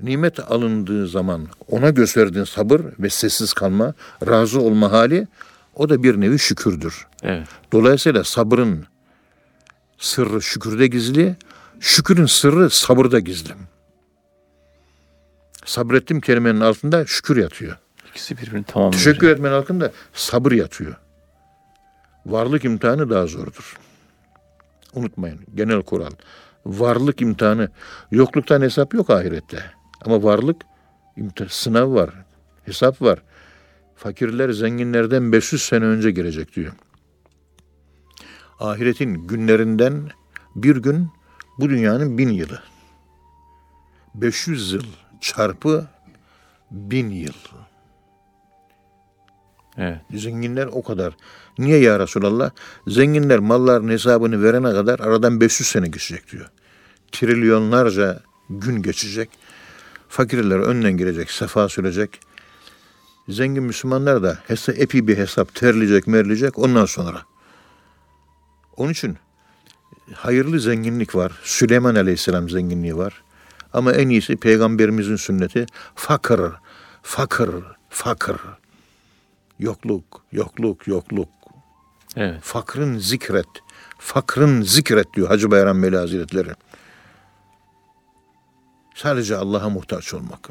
nimet alındığı zaman ona gösterdiğin sabır ve sessiz kalma, razı olma hali o da bir nevi şükürdür. Evet. Dolayısıyla sabrın sırrı şükürde gizli, şükürün sırrı sabırda gizli. Sabrettim kelimenin altında şükür yatıyor. İkisi birbirini tamamlıyor. Teşekkür etmenin altında sabır yatıyor. Varlık imtihanı daha zordur. Unutmayın genel kural. Varlık imtihanı yokluktan hesap yok ahirette. Ama varlık sınav var. Hesap var. Fakirler zenginlerden 500 sene önce gelecek diyor. Ahiretin günlerinden bir gün bu dünyanın bin yılı. 500 yıl çarpı bin yıl. Evet. Zenginler o kadar. Niye ya Resulallah? Zenginler malların hesabını verene kadar aradan 500 sene geçecek diyor. Trilyonlarca gün geçecek. Fakirler önden girecek, sefa sürecek. Zengin Müslümanlar da hesa, epi bir hesap terleyecek, merleyecek ondan sonra. Onun için hayırlı zenginlik var. Süleyman Aleyhisselam zenginliği var. Ama en iyisi peygamberimizin sünneti fakir, fakir, fakir. Yokluk, yokluk, yokluk. Evet. Fakrın zikret. Fakrın zikret diyor Hacı Bayram Veli Hazretleri. Sadece Allah'a muhtaç olmak.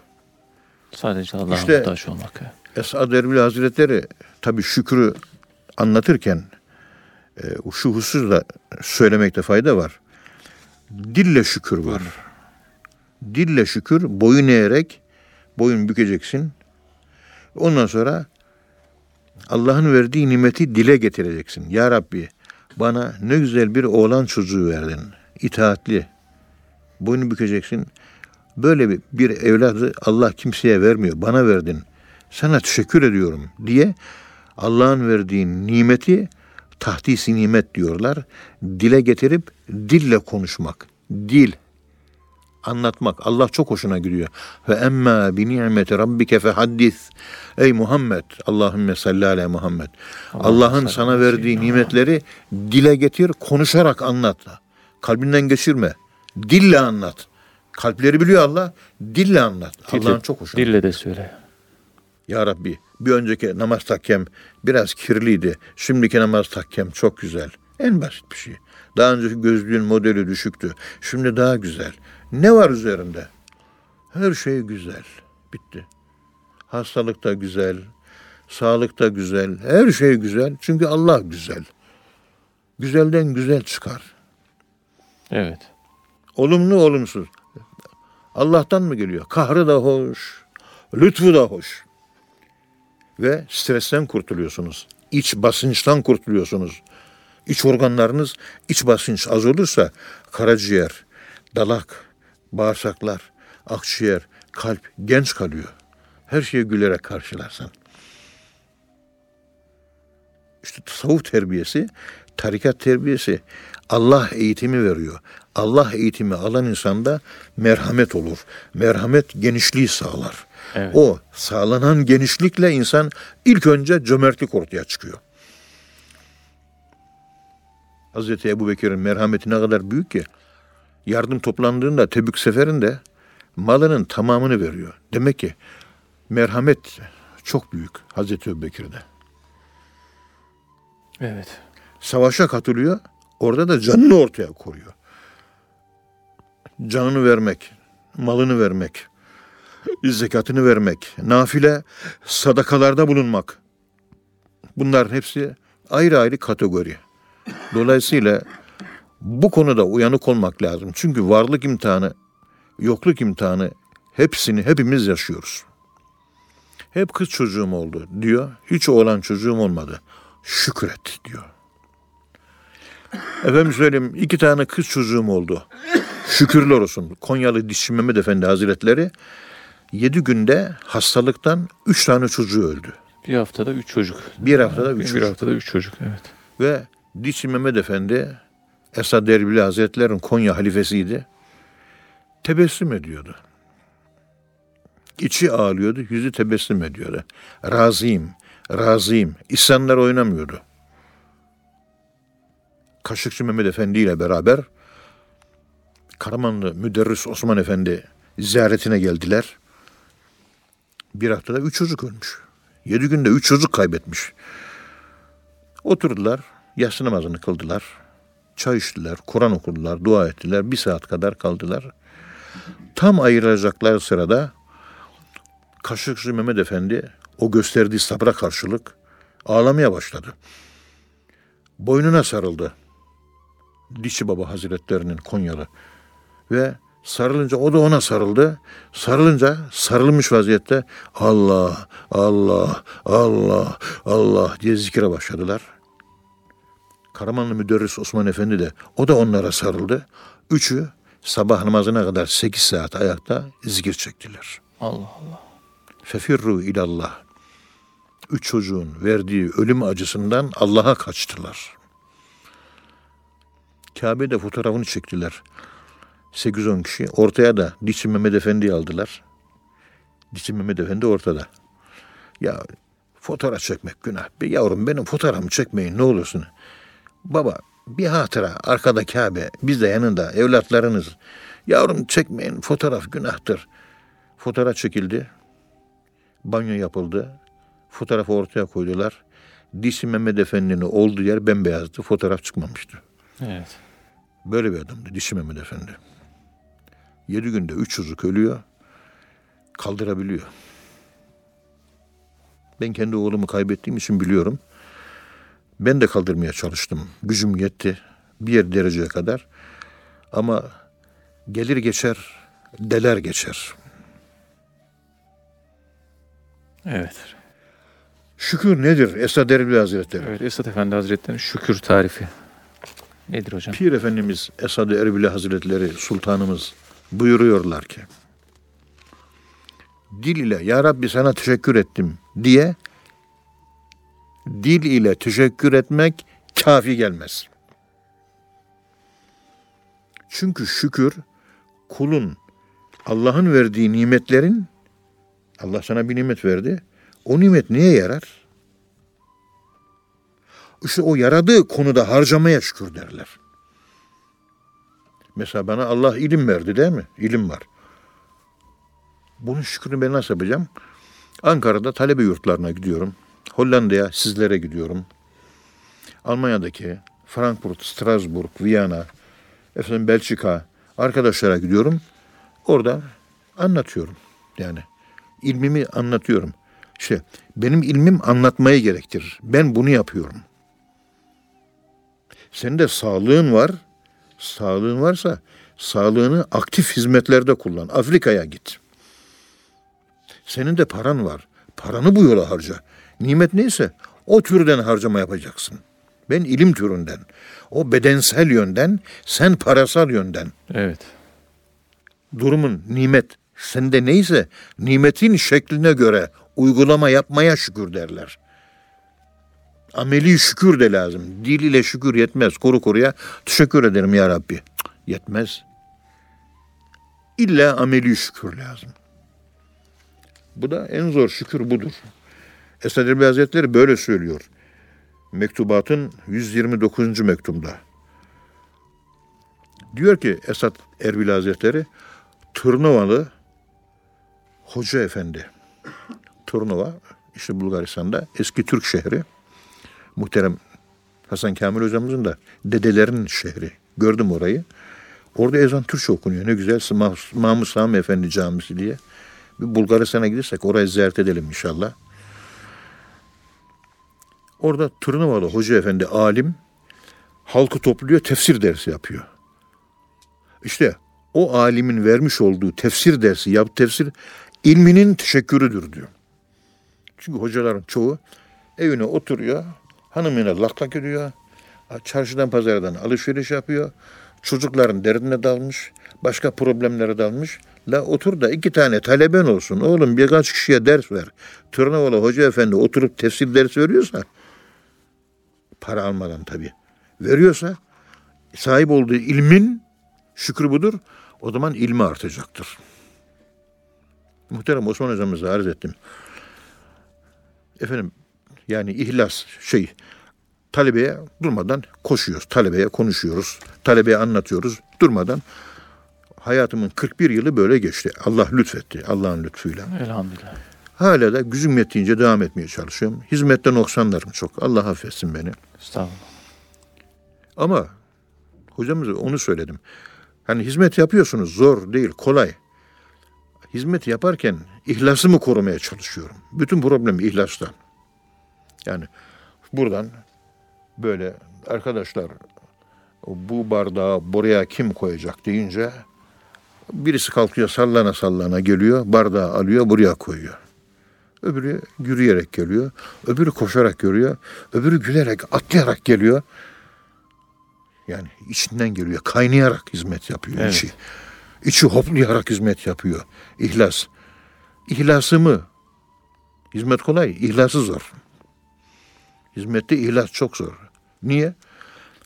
Sadece Allah'a İşte- muhtaç olmak. Esad Erbil Hazretleri tabi şükrü anlatırken e, şu hususu da söylemekte fayda var. Dille şükür var. Dille şükür boyun eğerek boyun bükeceksin. Ondan sonra Allah'ın verdiği nimeti dile getireceksin. Ya Rabbi bana ne güzel bir oğlan çocuğu verdin. İtaatli. Boynu bükeceksin. Böyle bir, bir evladı Allah kimseye vermiyor. Bana verdin. Sana teşekkür ediyorum diye Allah'ın verdiği nimeti tahdisi nimet diyorlar. Dile getirip dille konuşmak. Dil anlatmak. Allah çok hoşuna gidiyor. Ve emma bi nimeti rabbike fehaddis. Ey Muhammed, Allahümme salli ala Muhammed. Allah'ın sana verdiği nimetleri dile getir, konuşarak anlat. Kalbinden geçirme. Dille anlat. Kalpleri biliyor Allah. Dille anlat. Allah'ın çok hoşuna Dille de söyle. ya Rabbi bir önceki namaz takkem biraz kirliydi. Şimdiki namaz takkem çok güzel. En basit bir şey. Daha önceki gözlüğün modeli düşüktü. Şimdi daha güzel. Ne var üzerinde? Her şey güzel. Bitti. Hastalık da güzel. Sağlık da güzel. Her şey güzel. Çünkü Allah güzel. Güzelden güzel çıkar. Evet. Olumlu olumsuz. Allah'tan mı geliyor? Kahrı da hoş, lütfu da hoş. Ve stresten kurtuluyorsunuz. İç basınçtan kurtuluyorsunuz. İç organlarınız iç basınç az olursa karaciğer, dalak, bağırsaklar, akciğer, kalp genç kalıyor. Her şeyi gülerek karşılarsan. İşte tasavvuf terbiyesi, tarikat terbiyesi Allah eğitimi veriyor. Allah eğitimi alan insanda merhamet olur. Merhamet genişliği sağlar. Evet. O sağlanan genişlikle insan ilk önce cömertlik ortaya çıkıyor. Hazreti Ebu Bekir'in merhameti ne kadar büyük ki yardım toplandığında Tebük seferinde malının tamamını veriyor. Demek ki merhamet çok büyük Hazreti Ebu Bekir'de. Evet. Savaşa katılıyor. Orada da canını ortaya koyuyor. Canını vermek, malını vermek, zekatını vermek, nafile sadakalarda bulunmak. Bunların hepsi ayrı ayrı kategori. Dolayısıyla bu konuda uyanık olmak lazım. Çünkü varlık imtihanı, yokluk imtihanı hepsini hepimiz yaşıyoruz. Hep kız çocuğum oldu diyor. Hiç oğlan çocuğum olmadı. Şükret diyor. Efendim söyleyeyim iki tane kız çocuğum oldu. Şükürler olsun. Konyalı Dişçi Mehmet Efendi Hazretleri yedi günde hastalıktan üç tane çocuğu öldü. Bir haftada üç çocuk. Bir haftada üç bir çocuk. haftada üç çocuk. Evet. Ve Dişçi Mehmet Efendi Esad Erbili Hazretleri'nin Konya halifesiydi. Tebessüm ediyordu. İçi ağlıyordu, yüzü tebessüm ediyordu. Razıyım, razıyım. İsyanlar oynamıyordu. Kaşıkçı Mehmet Efendi ile beraber Karamanlı Müderris Osman Efendi ziyaretine geldiler. Bir haftada üç çocuk ölmüş. Yedi günde üç çocuk kaybetmiş. Oturdular, yatsı namazını kıldılar. Çay içtiler, Kur'an okudular, dua ettiler. Bir saat kadar kaldılar. Tam ayrılacaklar sırada Kaşıkçı Mehmet Efendi o gösterdiği sabra karşılık ağlamaya başladı. Boynuna sarıldı. Dişi Baba Hazretlerinin Konyalı. Ve sarılınca o da ona sarıldı. Sarılınca sarılmış vaziyette Allah, Allah, Allah, Allah diye zikire başladılar. Karamanlı Müderris Osman Efendi de o da onlara sarıldı. Üçü sabah namazına kadar sekiz saat ayakta zikir çektiler. Allah Allah. Fefirru ilallah. Üç çocuğun verdiği ölüm acısından Allah'a kaçtılar. Kabe'de fotoğrafını çektiler. 8-10 kişi. Ortaya da Dişi Mehmet Efendi'yi aldılar. Dişi Mehmet Efendi ortada. Ya fotoğraf çekmek günah. Bir yavrum benim fotoğrafımı çekmeyin ne olursun. Baba bir hatıra arkada Kabe biz de yanında evlatlarınız. Yavrum çekmeyin fotoğraf günahtır. Fotoğraf çekildi. Banyo yapıldı. Fotoğrafı ortaya koydular. Dişi Mehmet Efendi'nin olduğu yer bembeyazdı. Fotoğraf çıkmamıştı. Evet. Böyle bir adamdı Dişi Mehmet Efendi. Yedi günde üç çocuk ölüyor. Kaldırabiliyor. Ben kendi oğlumu kaybettiğim için biliyorum. Ben de kaldırmaya çalıştım. Gücüm yetti. Bir dereceye kadar. Ama gelir geçer, deler geçer. Evet. Şükür nedir Esad Erbil Hazretleri? Evet Esat Efendi Hazretleri'nin şükür tarifi. Nedir hocam? Pir Efendimiz Esad Erbil Hazretleri Sultanımız buyuruyorlar ki dil ile ya Rabbi sana teşekkür ettim diye dil ile teşekkür etmek kafi gelmez. Çünkü şükür kulun Allah'ın verdiği nimetlerin Allah sana bir nimet verdi. O nimet neye yarar? İşte o yaradığı konuda harcamaya şükür derler. Mesela bana Allah ilim verdi değil mi? İlim var. Bunun şükrünü ben nasıl yapacağım? Ankara'da talebe yurtlarına gidiyorum. Hollanda'ya sizlere gidiyorum. Almanya'daki Frankfurt, Strasbourg, Viyana, efendim Belçika arkadaşlara gidiyorum. Orada anlatıyorum. Yani ilmimi anlatıyorum. İşte benim ilmim anlatmayı gerektirir. Ben bunu yapıyorum. Senin de sağlığın var. Sağlığın varsa sağlığını aktif hizmetlerde kullan. Afrika'ya git. Senin de paran var. Paranı bu yola harca. Nimet neyse o türden harcama yapacaksın. Ben ilim türünden. O bedensel yönden, sen parasal yönden. Evet. Durumun nimet sende neyse nimetin şekline göre uygulama yapmaya şükür derler. Ameli şükür de lazım. Dil ile şükür yetmez. Koru koruya teşekkür ederim ya Rabbi. Yetmez. İlla ameli şükür lazım. Bu da en zor şükür budur. Esad Erbil Hazretleri böyle söylüyor. Mektubatın 129. mektubunda. Diyor ki Esad Erbil Hazretleri Tırnovalı Hoca Efendi. Turnova işte Bulgaristan'da eski Türk şehri. Muhterem Hasan Kamil hocamızın da dedelerin şehri. Gördüm orayı. Orada ezan Türkçe okunuyor. Ne güzel Mah- Mahmut Sami Efendi Camisi diye. Bir Bulgaristan'a gidersek orayı ziyaret edelim inşallah. Orada Tırnavalı Hoca Efendi alim halkı topluyor, tefsir dersi yapıyor. İşte o alimin vermiş olduğu tefsir dersi, yap tefsir ilminin teşekkürüdür diyor. Çünkü hocaların çoğu evine oturuyor, hanımıyla lak lak ediyor, çarşıdan pazardan alışveriş yapıyor, çocukların derdine dalmış, başka problemlere dalmış. La otur da iki tane taleben olsun. Oğlum birkaç kişiye ders ver. Tırnavalı Hoca Efendi oturup tefsir dersi veriyorsa, para almadan tabii, veriyorsa sahip olduğu ilmin şükrü budur. O zaman ilmi artacaktır. Muhterem Osman Hocamız'a arz ettim. Efendim yani ihlas şey talebeye durmadan koşuyoruz. Talebeye konuşuyoruz. Talebeye anlatıyoruz. Durmadan hayatımın 41 yılı böyle geçti. Allah lütfetti. Allah'ın lütfuyla. Elhamdülillah. Hala da gücüm yettiğince devam etmeye çalışıyorum. Hizmette noksanlarım çok. Allah affetsin beni. Estağfurullah. Ama hocamıza onu söyledim. Hani hizmet yapıyorsunuz zor değil kolay. hizmet yaparken ihlasımı korumaya çalışıyorum. Bütün problem ihlasta. Yani buradan böyle arkadaşlar bu bardağı buraya kim koyacak deyince birisi kalkıyor sallana sallana geliyor bardağı alıyor buraya koyuyor. Öbürü yürüyerek geliyor. Öbürü koşarak görüyor. Öbürü gülerek atlayarak geliyor. Yani içinden geliyor. Kaynayarak hizmet yapıyor Evet. içi. İçi hoplayarak hizmet yapıyor. İhlas. İhlasımı hizmet kolay, ihlası zor. Hizmette ihlas çok zor. Niye?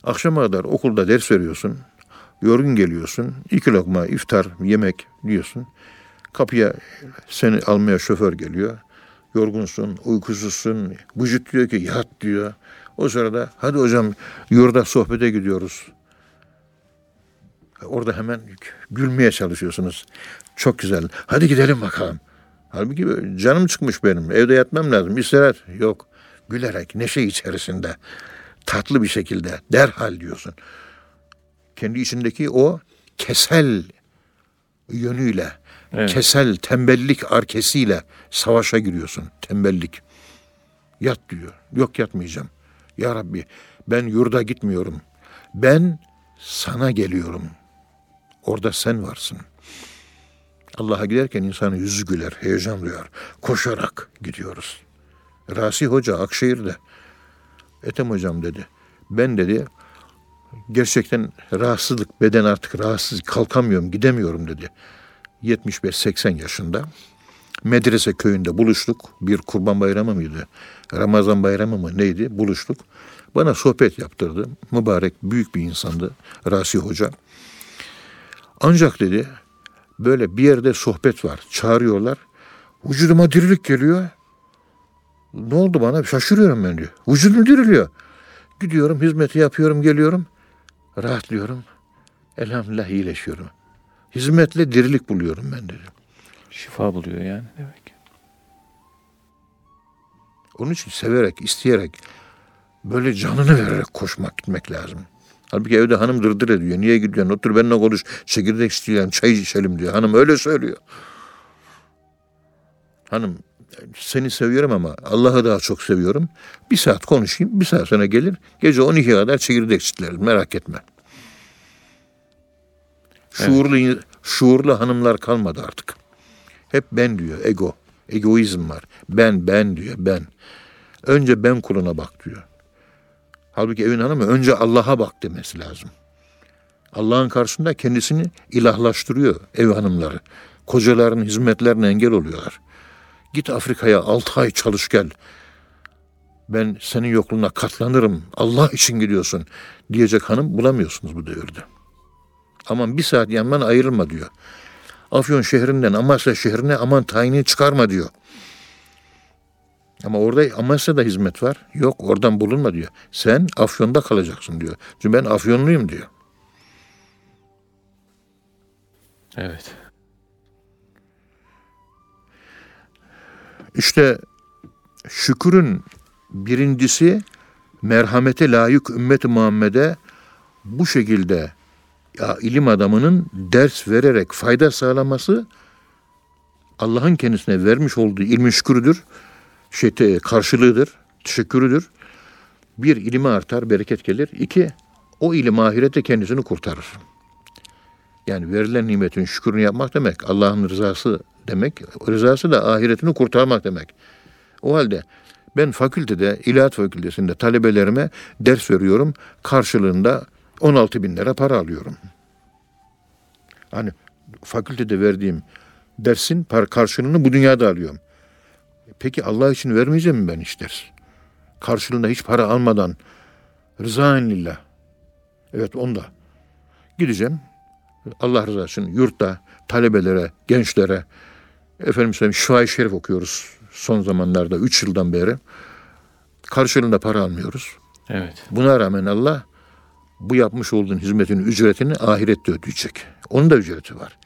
Akşama kadar okulda ders veriyorsun. Yorgun geliyorsun. iki lokma iftar, yemek yiyorsun. Kapıya seni almaya şoför geliyor. Yorgunsun, uykusuzsun. Vücut diyor ki yat diyor. O sırada hadi hocam yurda sohbete gidiyoruz. Orada hemen gülmeye çalışıyorsunuz. Çok güzel. Hadi gidelim bakalım. Halbuki canım çıkmış benim. Evde yatmam lazım. İstirahat. Yok. Gülerek, neşe içerisinde. Tatlı bir şekilde. Derhal diyorsun. Kendi içindeki o kesel yönüyle, Evet. kesel tembellik arkesiyle savaşa giriyorsun. Tembellik. Yat diyor. Yok yatmayacağım. Ya Rabbi ben yurda gitmiyorum. Ben sana geliyorum. Orada sen varsın. Allah'a giderken insanın yüzü güler, heyecan duyar. Koşarak gidiyoruz. Rasi Hoca Akşehir'de. Ethem Hocam dedi. Ben dedi gerçekten rahatsızlık, beden artık rahatsız, kalkamıyorum, gidemiyorum dedi. 75-80 yaşında. Medrese köyünde buluştuk. Bir kurban bayramı mıydı? Ramazan bayramı mı neydi? Buluştuk. Bana sohbet yaptırdı. Mübarek büyük bir insandı Rasi Hoca. Ancak dedi böyle bir yerde sohbet var. Çağırıyorlar. Vücuduma dirilik geliyor. Ne oldu bana? Şaşırıyorum ben diyor. Vücudum diriliyor. Gidiyorum, hizmeti yapıyorum, geliyorum. Rahatlıyorum. Elhamdülillah iyileşiyorum. Hizmetle dirilik buluyorum ben dedi. Şifa buluyor yani demek. Onun için severek, isteyerek, böyle canını vererek koşmak gitmek lazım. Halbuki evde hanım dırdır ediyor. Niye gidiyorsun? Otur benimle konuş. Çekirdek isteyelim, çay içelim diyor. Hanım öyle söylüyor. Hanım seni seviyorum ama Allah'ı daha çok seviyorum. Bir saat konuşayım, bir saat sonra gelir. Gece 12'ye kadar çekirdek çitleriz. Merak etme. Şuurlu, şuurlu hanımlar kalmadı artık. Hep ben diyor, ego. Egoizm var. Ben, ben diyor, ben. Önce ben kuluna bak diyor. Halbuki evin hanımı önce Allah'a bak demesi lazım. Allah'ın karşısında kendisini ilahlaştırıyor ev hanımları. Kocaların hizmetlerine engel oluyorlar. Git Afrika'ya altı ay çalış gel. Ben senin yokluğuna katlanırım. Allah için gidiyorsun diyecek hanım bulamıyorsunuz bu devirde. Aman bir saat yanman ayrılma diyor. Afyon şehrinden Amasya şehrine aman tayini çıkarma diyor. Ama orada Amasya'da hizmet var. Yok oradan bulunma diyor. Sen Afyon'da kalacaksın diyor. Çünkü ben Afyonluyum diyor. Evet. İşte şükürün birincisi merhamete layık ümmet-i Muhammed'e bu şekilde ya ilim adamının ders vererek fayda sağlaması Allah'ın kendisine vermiş olduğu ilmin şükürüdür. Şey, karşılığıdır, teşekkürüdür. Bir, ilmi artar, bereket gelir. İki, o ilim ahirette kendisini kurtarır. Yani verilen nimetin şükrünü yapmak demek, Allah'ın rızası demek, rızası da ahiretini kurtarmak demek. O halde ben fakültede, ilahiyat fakültesinde talebelerime ders veriyorum. Karşılığında 16 bin lira para alıyorum. Hani fakültede verdiğim dersin par karşılığını bu dünyada alıyorum. Peki Allah için vermeyeceğim mi ben hiç ders? Karşılığında hiç para almadan rızaen lillah. Evet onda. Gideceğim. Allah rızası için yurtta talebelere, gençlere efendim söyleyeyim şifa Şerif okuyoruz son zamanlarda 3 yıldan beri. Karşılığında para almıyoruz. Evet. Buna rağmen Allah bu yapmış olduğun hizmetin ücretini ahirette ödeyecek. Onun da ücreti var.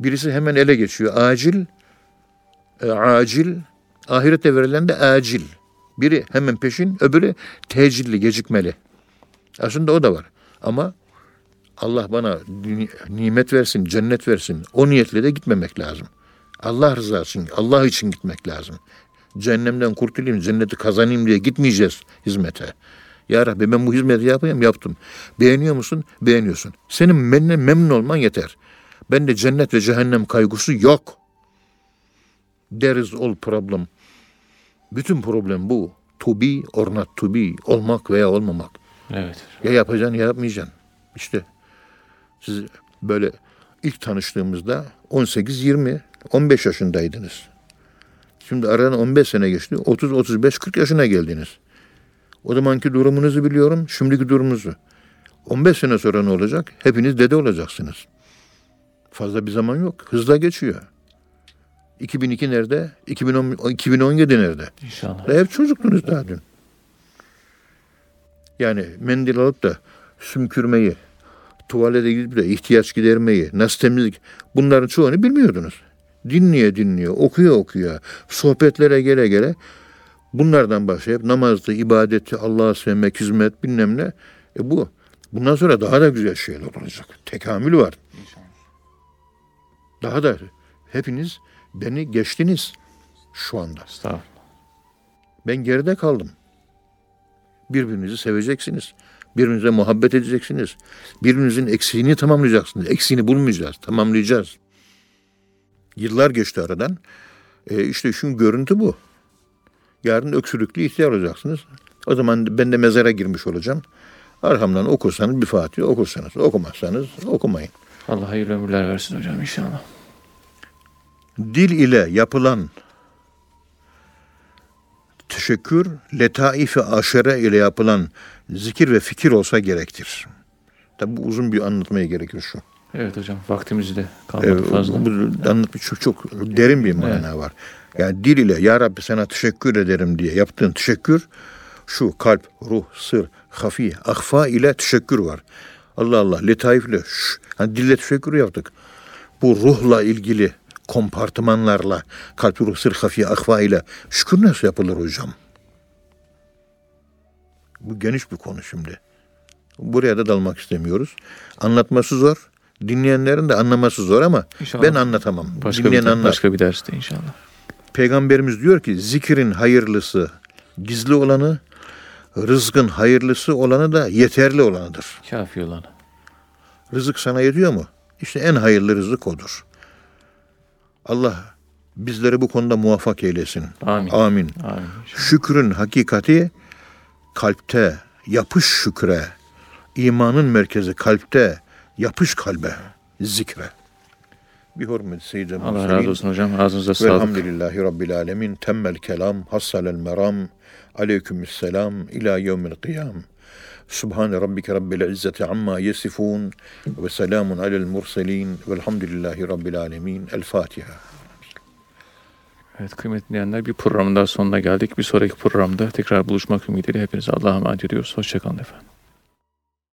Birisi hemen ele geçiyor. Acil, e, acil, ahirette verilen de acil. Biri hemen peşin, öbürü tecilli, gecikmeli. Aslında o da var. Ama Allah bana ni- nimet versin, cennet versin. O niyetle de gitmemek lazım. Allah rızası için, Allah için gitmek lazım. Cehennemden kurtulayım, cenneti kazanayım diye gitmeyeceğiz hizmete. Ya Rabbi ben bu hizmeti yapayım, yaptım. Beğeniyor musun? Beğeniyorsun. Senin benimle memnun olman yeter. Bende cennet ve cehennem kaygısı yok. There is all problem. Bütün problem bu. To be or not to be. Olmak veya olmamak. Evet. Ya yapacaksın ya yapmayacaksın. İşte siz böyle ilk tanıştığımızda 18, 20, 15 yaşındaydınız. Şimdi aradan 15 sene geçti. 30, 35, 40 yaşına geldiniz. O zamanki durumunuzu biliyorum, şimdiki durumunuzu. 15 sene sonra ne olacak? Hepiniz dede olacaksınız. Fazla bir zaman yok. Hızla geçiyor. 2002 nerede? 2010, 2017 nerede? İnşallah. Hep çocuktunuz daha dün. Yani mendil alıp da sümkürmeyi, tuvalete gidip de ihtiyaç gidermeyi, nasıl temizlik bunların çoğunu bilmiyordunuz. Dinleye dinliyor, okuyor okuyor, sohbetlere gele gele bunlardan başlayıp namazdı, ibadeti, Allah'a sevmek, hizmet bilmem ne. E bu. Bundan sonra daha da güzel şeyler olacak. Tekamül var. Daha da hepiniz beni geçtiniz şu anda. Ben geride kaldım. Birbirinizi seveceksiniz. Birbirinize muhabbet edeceksiniz. Birbirinizin eksiğini tamamlayacaksınız. Eksiğini bulmayacağız, tamamlayacağız. Yıllar geçti aradan. E işte şu görüntü bu. Yarın öksürüklü ihtiyar olacaksınız. O zaman ben de mezara girmiş olacağım. Arkamdan okursanız bir Fatiha okursanız, okumazsanız okumayın. Allah hayırlı ömürler versin hocam inşallah. dil ile yapılan teşekkür, letaif-i aşere ile yapılan zikir ve fikir olsa gerektir. Tabi bu uzun bir anlatmaya gerekir şu. Evet hocam vaktimiz de kalmadı Ee, fazla. Bu anlatmış çok, çok derin bir mana var. Yani dil ile ya Rabbi sana teşekkür ederim diye yaptığın teşekkür şu kalp, ruh, sır, hafi, ahfa ile teşekkür var. Allah Allah letaifle şş, hani dille teşekkür yaptık. Bu ruhla ilgili kompartımanlarla kalp, ruh, sır, hafi, ahfa ile şükür nasıl yapılır hocam? Bu geniş bir konu şimdi. Buraya da dalmak istemiyoruz. Anlatması zor. Dinleyenlerin de anlaması zor ama İnşallah. ben anlatamam. Başka Dinleyen bir, anlar. başka bir derste inşallah. Peygamberimiz diyor ki zikrin hayırlısı gizli olanı, rızkın hayırlısı olanı da yeterli olanıdır. Kafi olanı. Rızık sana yetiyor mu? İşte en hayırlı rızık odur. Allah bizleri bu konuda muvaffak eylesin. Amin. Amin. Amin. Şükrün hakikati kalpte, yapış şükre. İmanın merkezi kalpte, yapış kalbe, zikre. Bir hürmet seyyidem. Allah razı olsun hocam. Ağzınıza sağlık. Velhamdülillahi Rabbil Alemin. Temmel kelam, hassalel meram. Aleykümselam. ila yevmil kıyam. Subhane rabbike rabbil izzeti amma yesifun. Ve selamun alel murselin. Velhamdülillahi Rabbil Alemin. El Fatiha. Evet kıymetli dinleyenler bir programın daha sonuna geldik. Bir sonraki programda tekrar buluşmak ümidiyle hepinize Allah'a emanet ediyoruz. Hoşçakalın efendim.